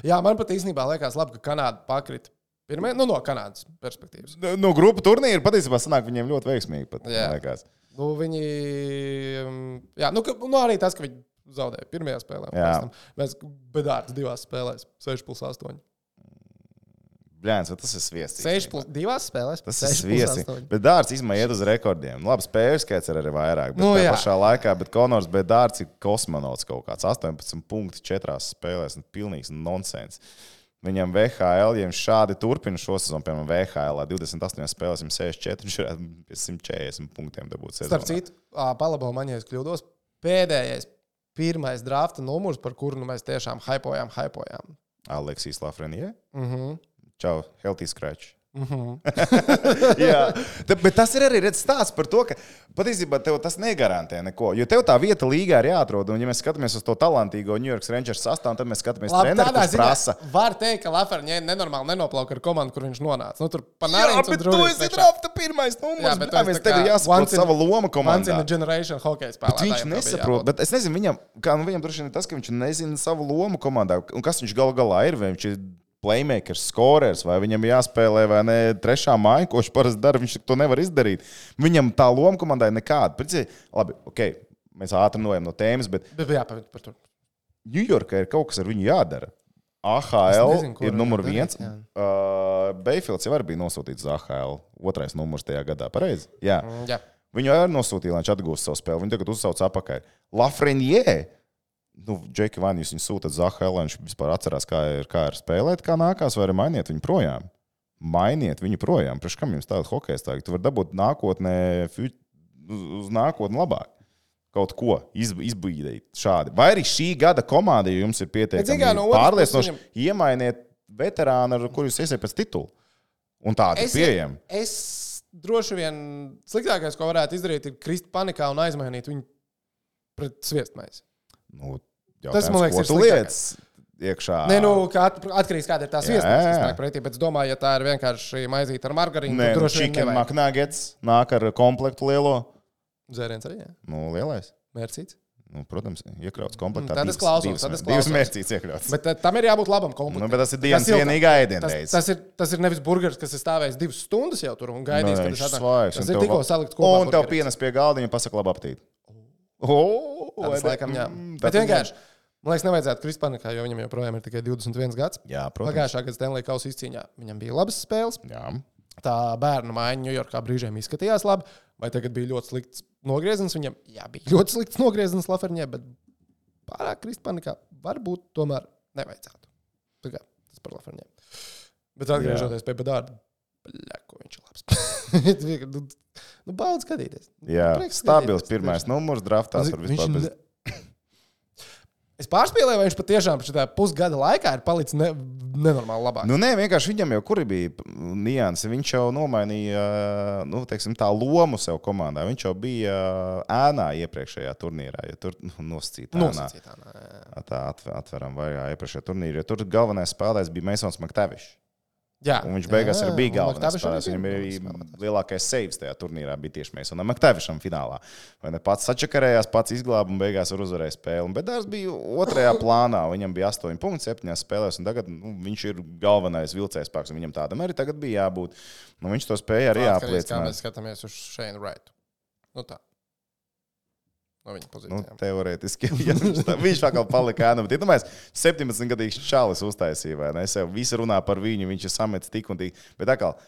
Jā, man pat īstenībā liekas, labi, ka Kanāda pakrita. Pirmie, nu, no Kanādas perspektīvas. Nu, Nu, grupu turnīri patiesībā sanāk viņiem ļoti veiksmīgi. Pat. Nu, viņi. mm, Jā, nu, ka, nu, arī tas, ka viņi zaudēja pirmajā spēlē. Mēs bedārts divās spēlēs, 6 plus 8. Bļēns, vai tas ir sviests? 6 plus 2 spēlēs. Tas 6 ir sviests. Bet dārts izmaiņa iet uz rekordiem. Labi, spēļu skaits ir arī vairāk. Bet Nu, jā. pašā laikā, bet Konors bija dārts, ir kosmonauts kaut kāds 18 punkti četrās spēlēs. Nu, pilnīgs nonsens. Viņam VHL, ja viņš šādi turpina šo sezonu, piemēram, VHL 28 spēlēs, 64, viņš pie 140 punktiem dabūt. Starp sezonā. citu, palabo man, ja es kļūdos, pēdējais, pirmais drafta numurs, par kuru nu, mēs tiešām hypojām, hypojām. Aleksijas Lafrenie. Uh -huh. Čau, Healthy Scratch. Jā, Ta, bet tas ir arī redz, stāsts par to, ka patiesībā tev tas negarantē neko. Jo tev tā vieta līgā ir jāatrod. Un, ja mēs skatāmies uz to talantīgo New York Rangers sastāvu, tad mēs skatāmies uz treneru, tādā ziņā prasa. var teikt, ka Lafarņē nenormāli nenoplauka ar komandu, kur viņš nonāca. Nu, tur Jā, panāca, bet tu esi drafta pirmais numurs. Jā, bet tu mēs tā tev jāsaprot once in- sava loma komandā. ir generation hockey Bet spēlētājs. viņš nesaprot, bet es nezinu, viņam, kā, nu, viņam droši vien tas, ka viņš nezina savu lomu komandā. Un kas viņš galu galā ir? Vai viņš ir playmakers, scorers, vai viņam jāspēlē vai ne trešā māja, ko viņš parasti dara, viņš to nevar izdarīt. Viņam tā loma komandai nekāda. Principā, labi, ok, mēs ātri nojām no tēmas, bet Bet jā, par, par to. Ņujorkā ir kaut kas ar viņu jādara. AHL nezinu, ir numur viens. darīt. Uh, Beifields jau arī bija nosūtīts uz AHL. Otrais numurs tajā gadā. Pareizi? Jā. Mm, Jā. Viņu arī nosūtīja, lai viņš atgūst savu spēli. Viņu tagad uzsauc atpakaļ. Lafrenjē! Nu, Džeki, vai jūs viņu sūtat uz AHL, lai viņš vispār atcerās, kā ir, kā ir spēlēt, kā nākās, vai arī mainiet viņu projām? Mainiet viņu projām. Priekš kam jums tāda hokeja stāvja? Tu vari dabūt nākotnē, uz, nākotni labāk. Kaut ko iz, izbīdīt šādi. Vai arī šī gada komanda, ja jums ir pietiekami no pārliecinoši, puses iemainiet veterānu, ar kuru jūs iesiet pēc titula. Un tāda ir Es, pieejama. es droši vien sliktākais, ko varētu izdarīt, ir krist panikā un aizmainīt viņu pret sviestmaizi. Nu, Tas, man liekas, ir lietas iekšā. Nē, nu, kā at- atkarīgs kāda ir tā kas jā. nāk pretī. Bet es domāju, ja tā ir vienkārši maizīta ar margarīnu, tad nu, droši vien nevajag. McNuggets nāk ar komplektu lielo. Dzēriens arī, jā. Nu, lielais. Mērcīts. Nu, protams, iekļauts komplektā. Mm, tad es klausos, tad es mēr- Divas klausos. mērcītes iekļauts. Bet uh, tam ir jābūt labam komplektam. Nu, bet tas ir dienas vienīgā Tas, ēdienreize. tas, ir, tas ir nevis burgeris, kas ir stāvējis divas stundas jau tur un gaidījis, Nē, kad viņš es atnāku. Tas ir tev tikko va- salikt kopā. Un tev burgeris. pienes pie galdiņa, pasaka, labi aptīt. O, Tas laikam jā. Mm, Bet vienkārši, man liekas, nevajadzētu krist panikā, jo viņam joprojām ir tikai 21 gads. Jā, protams. Pagājušā gada Stanley Kausa izcīņā viņam bija labas spēles. Jā. Tā bērnu mājiņa Ņujorkā brīžiem izskatījās labi. Vai tagad bija ļoti slikts nogrieziens viņam? Jā, bija ļoti slikts nogrieziens Laferņē, bet pārāk krist panikā varbūt tomēr nevajadzētu. Kā Tas par Laferņiem. Bet atgriežoties pie Bedārda, nu, nu, baudz skatīties. Jā, Prieks stabils skatīties, pirmais numurs draftā. Viņš- bez... Es pārspēlēju, vai viņš patiešām šajā pusgada laikā ir palicis ne, nenormāli labāk. Nu, nē, vienkārši viņam jau kur bija nianses. Viņš jau nomainīja nu, teiksim, tā lomu sev komandā. Viņš jau bija ēnā iepriekšējā turnīrā. Ja tur nu, nosacīta ēnā. Tā atver, atveram vaļā iepriekšējā turnīrā. jo Tur galvenais spēlētājs bija Masons Maktavišs. Jā, Un viņš beigās Jā, arī bija un galvenais spēlētājs. Viņam bija lielākais saves tajā turnīrā. Bija tieši Masonam Maktavišam finālā. Vai ne pats sačakarējās, pats izglāba un beigās var uzvarēt spēli. Un Bedārs bija otrajā plānā. Viņam bija 8,7 spēlēs, un tagad nu, viņš ir galvenais vilcējs spēks. un Viņam tādam arī tagad bija jābūt. Nu, viņš to spēja arī apliecināt. mēs skatāmies uz Shane Wrightu. Nu tā. No viņa Nu, pozīcijām. teorētiski ja viņš, tā, viņš atkal palika ēna. Bet, iedomājieties, 17 gadīgs čalis uztaisīja, vai ne? Sev visi runā par viņu, viņš ir samets tik un tik. Bet atkal,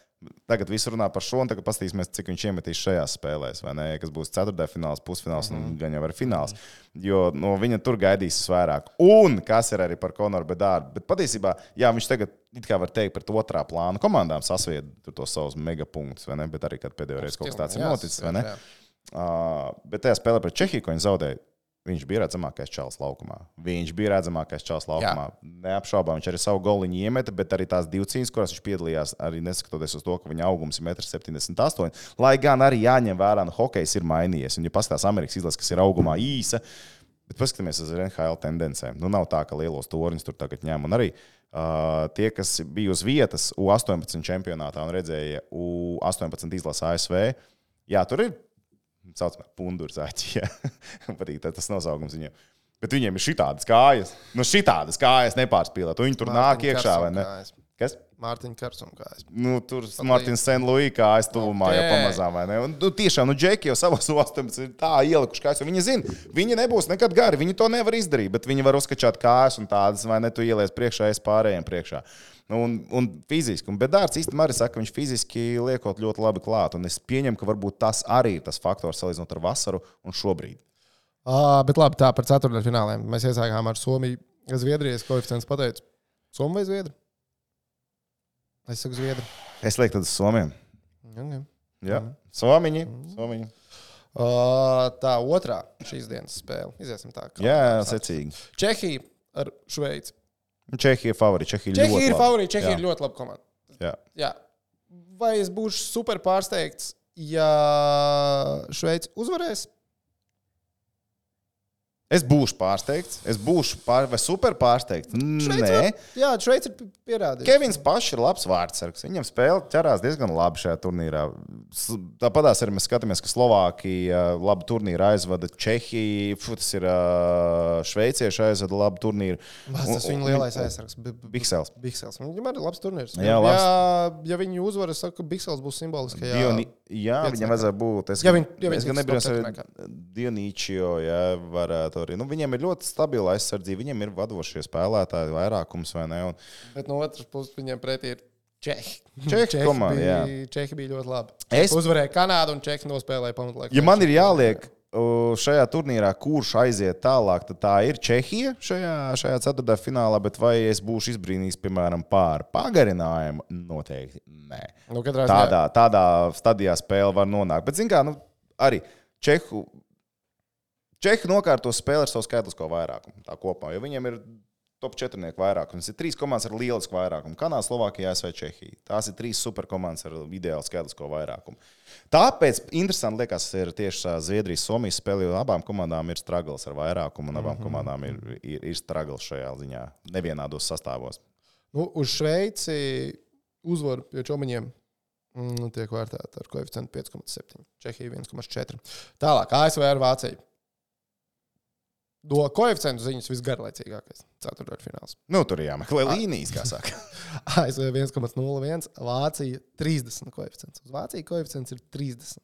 tagad visi runā par šo, un tagad paskatīsimies, cik viņš iemetīs šajās spēlēs, vai ne? Kas būs ceturtajā fināls, pusfināls Mhm. un gan jau arī fināls. Jo no viņa tur gaidīs vairāk. Un kas ir arī par Konoru Bedāru. Bet patiesībā, jā, viņš tagad, it kā var teikt, pret otrā plāna komandām sasvied tos savus megapunktus, vai ne? Bet arī, kad pēdējo reizi kaut kas tāds ir Jā, noticis, vai ne? jā. Uh, bet tajā spēlē pret Čehiju, ko viņi zaudēja, viņš bija redzamākais čels laukumā. Viņš bija redzamākais čels laukumā. Neapšaubām, viņš arī savu goliņu iemeta, bet arī tās divas cīņas, kurās viņš piedalījās, arī neskatoties uz to, ka viņa augums ir 1,78 m. Lai gan arī jāņem vērā, ka hokejs ir mainījies. Un, ja paskatās Amerikas izlases, kas ir augumā īsa, bet paskatāmies uz NHL tendencēm. Nu, nav tā, ka lielos torņus tur tagad ņem. Un arī uh, tie, kas bija uz vietas U18 čempionātā un redzēja U18 izlases ASV, jā, tur ir saucamā pundurzaķa. Patīk tā- tas nosaukums viņiem. Bet viņiem ir šitādas kājas. Nu, šitādas kājas nepārspīlēt. Viņi tur nāk Mārtiņa iekšā, vai Karsona ne? kājas. Kas? Mārtiņa Karsona kājas. Nu, tur Mārtiņš Senlūija kā aiztuvumā jau Ok. pamazām, vai ne? Un, nu, tiešām, nu, Džeki jau savos 18 ir tā ielikuši kājas, viņi zina, viņi nebūs nekad gari, viņi to nevar izdarīt, bet viņi var uzskačāt kājas un tādas, vai ne, tu ieliec priekšā, es pārējiem priekšā. Nu, un, un fiziski, un Bedārds īstenībā arī saka, ka viņš fiziski liekot ļoti labi klāt. Un es pieņemu, ka varbūt tas arī ir tas faktors salīdzinot ar vasaru un šobrīd. Uh, bet labi, tā par ceturtdaļfināliem. Mēs iesākām ar Somiju. Zviedrijas koeficients pateica, Somija vai Zviedrija? Es saku Zviedrija. Es lieku tad uz Somijam. Okay. Jā, Somiņi. Somiņi. Uh, tā otrā šīs dienas spēle. Iziesim tā. kā Jā, secīgi. Čehija ar Šveici. Čehija ir favorīta. Čehija, Čehija ir favorīta. Čehija Jā. ir ļoti laba komanda. Jā. Jā. vai es būšu super pārsteigts, ja Šveice uzvarēs? Es būšu pārsteigts. Es būšu pār, super pārsteigts. Šveice Nē, var- Jā, Šveice ir pierādījusi. Kevins pašs ir labs vārdsargs. Viņam spēle ķerās diezgan labi šajā turnīrā. Tāpatās arī mēs skatāmies, ka Slovākija labu turnīru aizvada, Čehija, tas ir ā, šveicieši aizvada labu turnīru. Vas, tas viņa lielais aizsargs. Biksels. Biksels. Viņam arī labs turnīrs. Jā, labs. ja viņi uzvar, es saku, ka Biksels būs simboliskajā. Dioni, jā, viņam vajadzēja būt. Es, Ja viņ- ja es gan nebrīnos, septiņniekā. Dionīčio, jā, varētu arī. Nu, viņiem ir ļoti stabila aizsardzība, viņiem ir vadošie spēlētāji, vairākums vai ne. Un, Bet no otras puses viņiem pretī ir Čehi. Čehi komanda, bija, Čehi bija ļoti labi. Es- uzvarēju Kanādu un Čehi nospēlēja pamatlaiku. ja man ir jāliek šajā turnīrā, kurš aiziet tālāk, tad tā ir Čehija šajā, šajā ceturtajā finālā, bet vai es būšu izbrīnījis, piemēram, pār pagarinājumu? Noteikti nē. Nu, Tādā, tādā stadijā spēle var nonākt. Bet, zināmā mērā, nu, arī Čehu. Čehi nokārto spēli ar savu skaitlisko vairākumu. Tā kopumā, jo viņiem ir top 4 vairākums. Ir trīs komandas ar lielisku vairākumu. Kanāda, Slovākija, ASV, Čehija. Tās ir trīs superkomandas ar ideālu skaitlisko vairākumu. Tāpēc interesanti liekas, ir tieši Zviedrijas, Somijas spēle, jo abām komandām ir struggles ar vairākumu, un abām komandām ir, ir, ir struggles šajā ziņā, nevienādos sastāvos. Nu, uz Šveici uzvaru pie čomiņiem mm, tiek vērtēta ar koeficientu 5,7. Čehija 1,4. Tālāk, ASV ar Vāciju. Do koeficientu ziņas visgarlaicīgākais ceturdaļfināls. Nu, tur jāmeklē līnijas, kā saka. ASV 1,01, Vācija 30 koeficients. Uz Vāciju koeficients ir 30.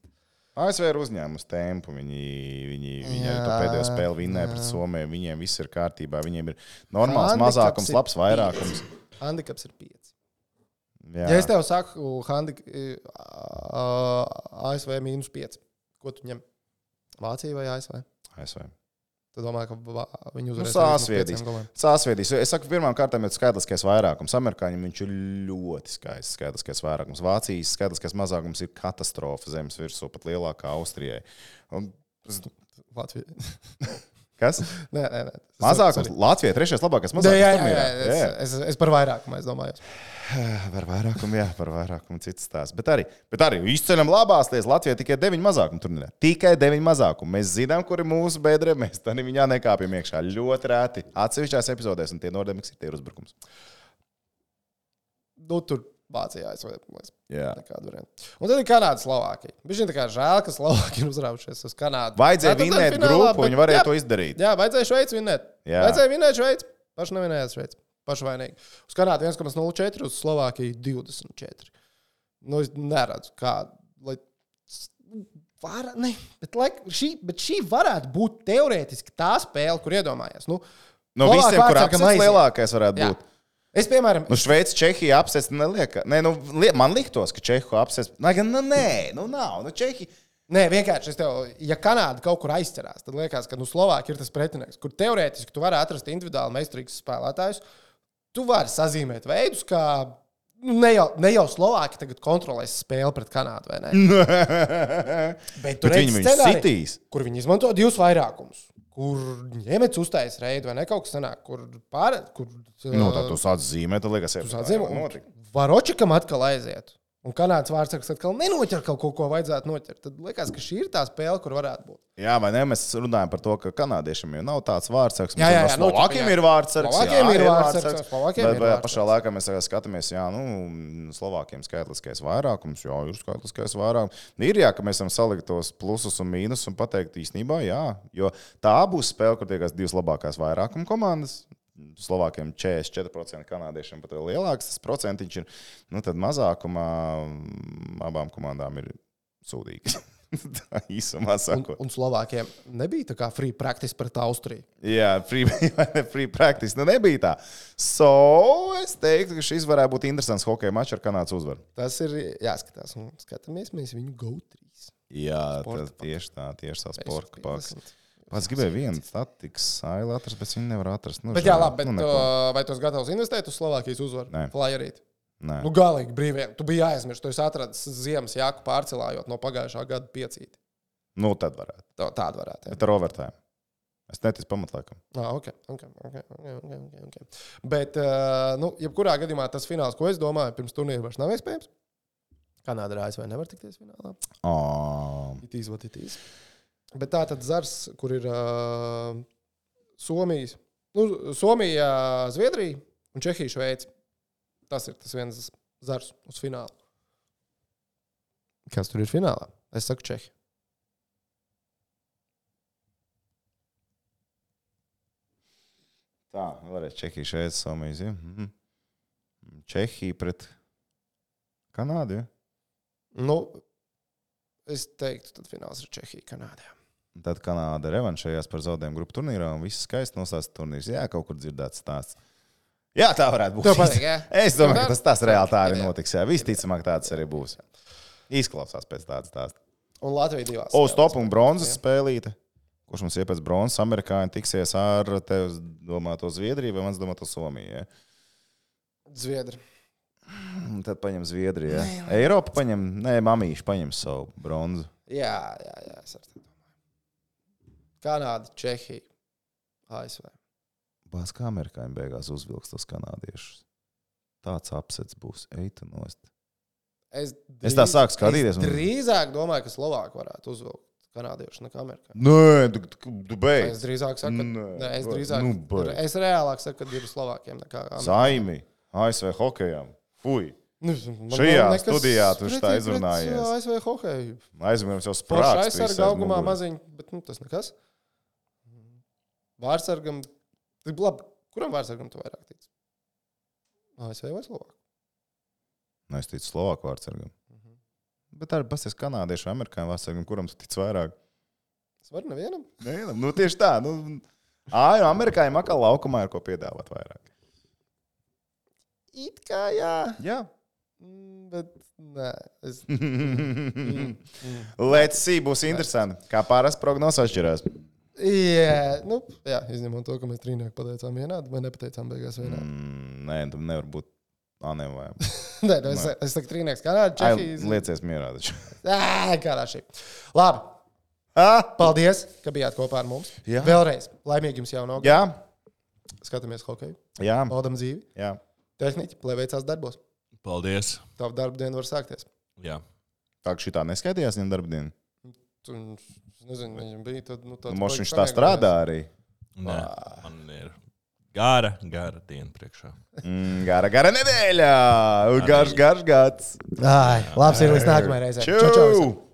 ASV ir uzņēmusi tempu. Viņi, viņi, viņi Jā, to pēdējo spēli vinnēja pret Somiju. Viņiem viss ir kārtībā. Viņiem ir normāls Handikaps mazākums, ir labs vairākums. Handikaps ir 5. Jā, Ja es tev saku, handik, ASV mīnus 5, ko tu ņem? Vācija vai ASV? ASV. Tu domā, ka viņi Nu, uzvarēs? sāsviedīs. Sāsviedīs. Es saku, pirmām kārtām ir skaitliskais vairākums. Amerikāņiem viņš ir ļoti skaists skaitliskais vairākums. Vācijas skaitliskais mazākums ir katastrofa zemes virsū, pat lielākā Austrijai. Un, Latvija. kas? Nē, nē, nē. Mazākums. Latvija trešais labākais Jā, mazākums. jā, jā, turnīrā. jā. Es, es, es par vairākumu es domāju. Par vairākumu, jā, par vairākumu cits stāsts. Bet arī, bet arī izceļam labās lietas. Latvijā tikai 9 mazākumu turnīrā. Tikai 9 mazākumu. Mēs zinām, kur ir mūsu bedre. Mēs tam viņā nekāpjam iekšā. Ļoti rēti. Atsevišķās epizodēs, un tie nordemiks ir tie uzbrukums. Nu, tur Vācijā es Jā. nekādu variantu. Un tad ir Kanāda, Slovākija. Viņš ir tā kā žēl, ka Slovākija ir uzrāvušies uz Kanādu. Vajadzēja Ceturtdaļfinālā, vinnēt grupu, bet- viņi varēja jā, to izdarīt. Jā, vajadzēja Šveici vinnēt. Jā. Vajadzēja vinnēt Šveici. Paši nevinējās Šveici. Paši vainīgi. Uz Kanādu 1,04, uz Slovākiju 24. Nu, es neredzu, kāda. Lai... Var, ne, bet, lai, šī, bet šī varētu būt teorētiski tā spēle, kur iedomājies. Nu, No Slovāku visiem, kur vārdsargam apsveic aiziet. lielākais varētu jā. Es, piemēram, Nu, Šveice, Čehija apsveic, nelieka. Nē, nu, li man liktos, ka Čehu apsveic. Nē, gan, nu, nē, nu, nav. Nu, Čehi. Nē, vienkārši, es tev, ja Kanāda kaut kur aizķerās, tad liekas, ka nu, Slovākija ir tas pretinieks, kur teorētiski tu vari atrast individuāli meistarīgus spēlētājus. Tu vari sazīmēt veidus, kā nu, ne, jau, ne jau Slovākija tagad kontrolēs spēli pret Kanādu, vai ne? Bet, tu Bet redzi viņi viņu scenāriju, sitīs. Kur viņi izmanto divus vairākumus. Kur ņemets uztais reidu, vai ne kaut kas sanāk, kur pārējais. Kur, Nu, tad tu sāc zīmēt, liekas, sāc zīmēt, notikt. un Varočikam atkal aiziet. Un Kanādas vārds atkal nenoķer kaut ko, ko vajadzētu noķert. Tad liekas, ka šī ir tā spēle, kur varētu būt. Jā, vai ne? Mēs runājam par to, ka kanādiešiem jau nav tāds vārdsargs. Jā, jā, jā, nu, Slovākiem ir vārdsargs. Slovākiem ir vārdsargs, Slovākiem Bet ir vārdsargs. pašā laikā mēs skatāmies, jā, nu, Slovākiem skaitliskais vairākums, jā, ir skaitliskais vairākums. Ir jā, ka mēs esam salikt tos plusus un mīnus un pateikt īstenībā, jā, jo tā būs spēle, kur tiekās divas labākās vairākuma komandas. Slovākiem 44%, kanādiešiem pat vēl lielāks tas procentiņš ir. Nu, tad mazākumā mm, abām komandām ir sūdīgi. tā īsumā Un, sakot. un Slovākiem nebija tā kā free practice pret Austriju. Jā, free, free practice. Nu, nebija tā. So, es teiktu, ka šis varētu būt interesants hokeja mačs ar Kanādas uzvaru. Tas ir jāskatās. Un skatāmies, mēs viņu GO3. Jā, tas tieši tā, tieši tā sporta. 50. Pats gribēja vienu statistikas sailu atrast, bet viņi nevar atrast. Nu, Bet, jā, žēl. labi, bet nu, neko. vai tu esi gatavs investēt uz Slovākijas uzvaru? Flyerīt. Nē. Nu, galīgi brīvie. Tu biji aizmirsts, tu esi atradis ziemas jāku pārcelājot no pagājušā gada piecīti. Nu, tad varētu. Tā- Tāda varētu būt. Bet ar overtime. Es neticu pamatlēkam. Ah, okay, okay, okay, okay, okay, okay. Bet, uh, nu, jebkurā gadījumā tas fināls, ko es domāju, pirms turnīra vairs nav iespējams. Kanāda ar ASV nevar tikties finālā. Oh. It is what it is. Bet tā tad zars, kur ir uh, Somijas, nu, Somija, Zviedrija un Čehija, Šveice. Tas ir tas viens zars uz finālu. Kas tur ir finālā? Es saku, Čehija. Tā, vēlreiz Čehija, Šveice, Somija. Ja? Mhm. Čehija pret Kanādu. Ja? Nu, es teiktu, tad fināls ir Čehija, Kanādā. Tad Kanāda revanšējās par zaudējumu grupu turnīrā un viss skaisti nosāca turnīrs. Jā, kaut kur dzirdēts stāsts. Jā, tā varētu būt. Patīk? Es domāju, ka tas, tas reāli tā arī notiks. Jā, visticamāk, tāds arī būs. Izklausās pēc tādas stāsta. Un Latvija divās. O, stop un bronzas spēlīte. Kurš mums ir pēc bronzas? Amerikāņi tiksies ar tevi domāto Zviedriju vai mans domāto Somiju. Ja? Zviedri. Un Tad paņem Zviedriju. Eiropa paņem, nē, mamīši paņem savu bronzu. Jā, jā, jā. Es arī tā domāju. Kanāda, Čehija, ASV. Bāz kā amerikāņi beigās uzvilks tos kanādiešus. Tāds apsets būs. Eita nost. Es, Es tā sāku skatīties Es un- drīzāk domāju, ka Slovākija varētu uzvilkt kanādiešu nekā amerikāņu. Nē, tu, tu, tu Es beidz. drīzāk saku, ka Nē, nē, es drīzāk, nu, beidz. es reālāk saku, ka ir Slovākiem nekā amerikāņiem. Saimi, ASV hokejam. Fui. Nu, Šajā studijā tu pret, izrunājies. ASV hokeju. Aizmirst jau sprāgst. aizsarga augumā maziņš, bet nu, tas nekas. Vārdsargam, tik labi, kuram vārdsargam tu vairāk tici? ASV vai Slovākija? Nu, es ticu Slovāku vārdsargam. Mhm. Bet arī pasties kanādiešu, amerikāņu vārdsargam, kuram tu tici vairāk. Es varu nevienam. Nē, nu tieši tā. Nu, Ā, amerikāņiem atkal laukumā ir ko piedāvāt vairāk. It kā jā. Jā. Mm, Bet nē, es. Let's see, būs interesanti. Kā parasti prognozes atšķirās. Jā, nu, jā, izņemot to, ka mēs trīnieki pateicām vienādi, vai nepateicām beigās vienādi. Mm, nē, tu nevar būt. Ā, nē, vai. Nē, nu, es, es saku, trīnieks, Kanāda, Ai, Čehija. Liecies mierā. taču. Ā, Kādā šī. Labi, Ā, paldies, ka bijāt kopā ar mums. Jā. Vēlreiz, laimīgi jums jau nav. Jā, Skatāmies hokeju, jā, baudam dzīvi. jā. Tehniķi, lai veicās darbos. Paldies! Tava darba diena var sākties. Jā. Tā kā šī tā neskaitījās viņa darba diena. Tu, nezinu, viņam bija tad, nu, tāds. Mošs viņš tā strādā arī. Nē, man ir gara, gara diena priekšā. Mm, gara, gara nedēļa. Garš, garš gads. Ai, labs ir līdz nākamajai reizei. Čau!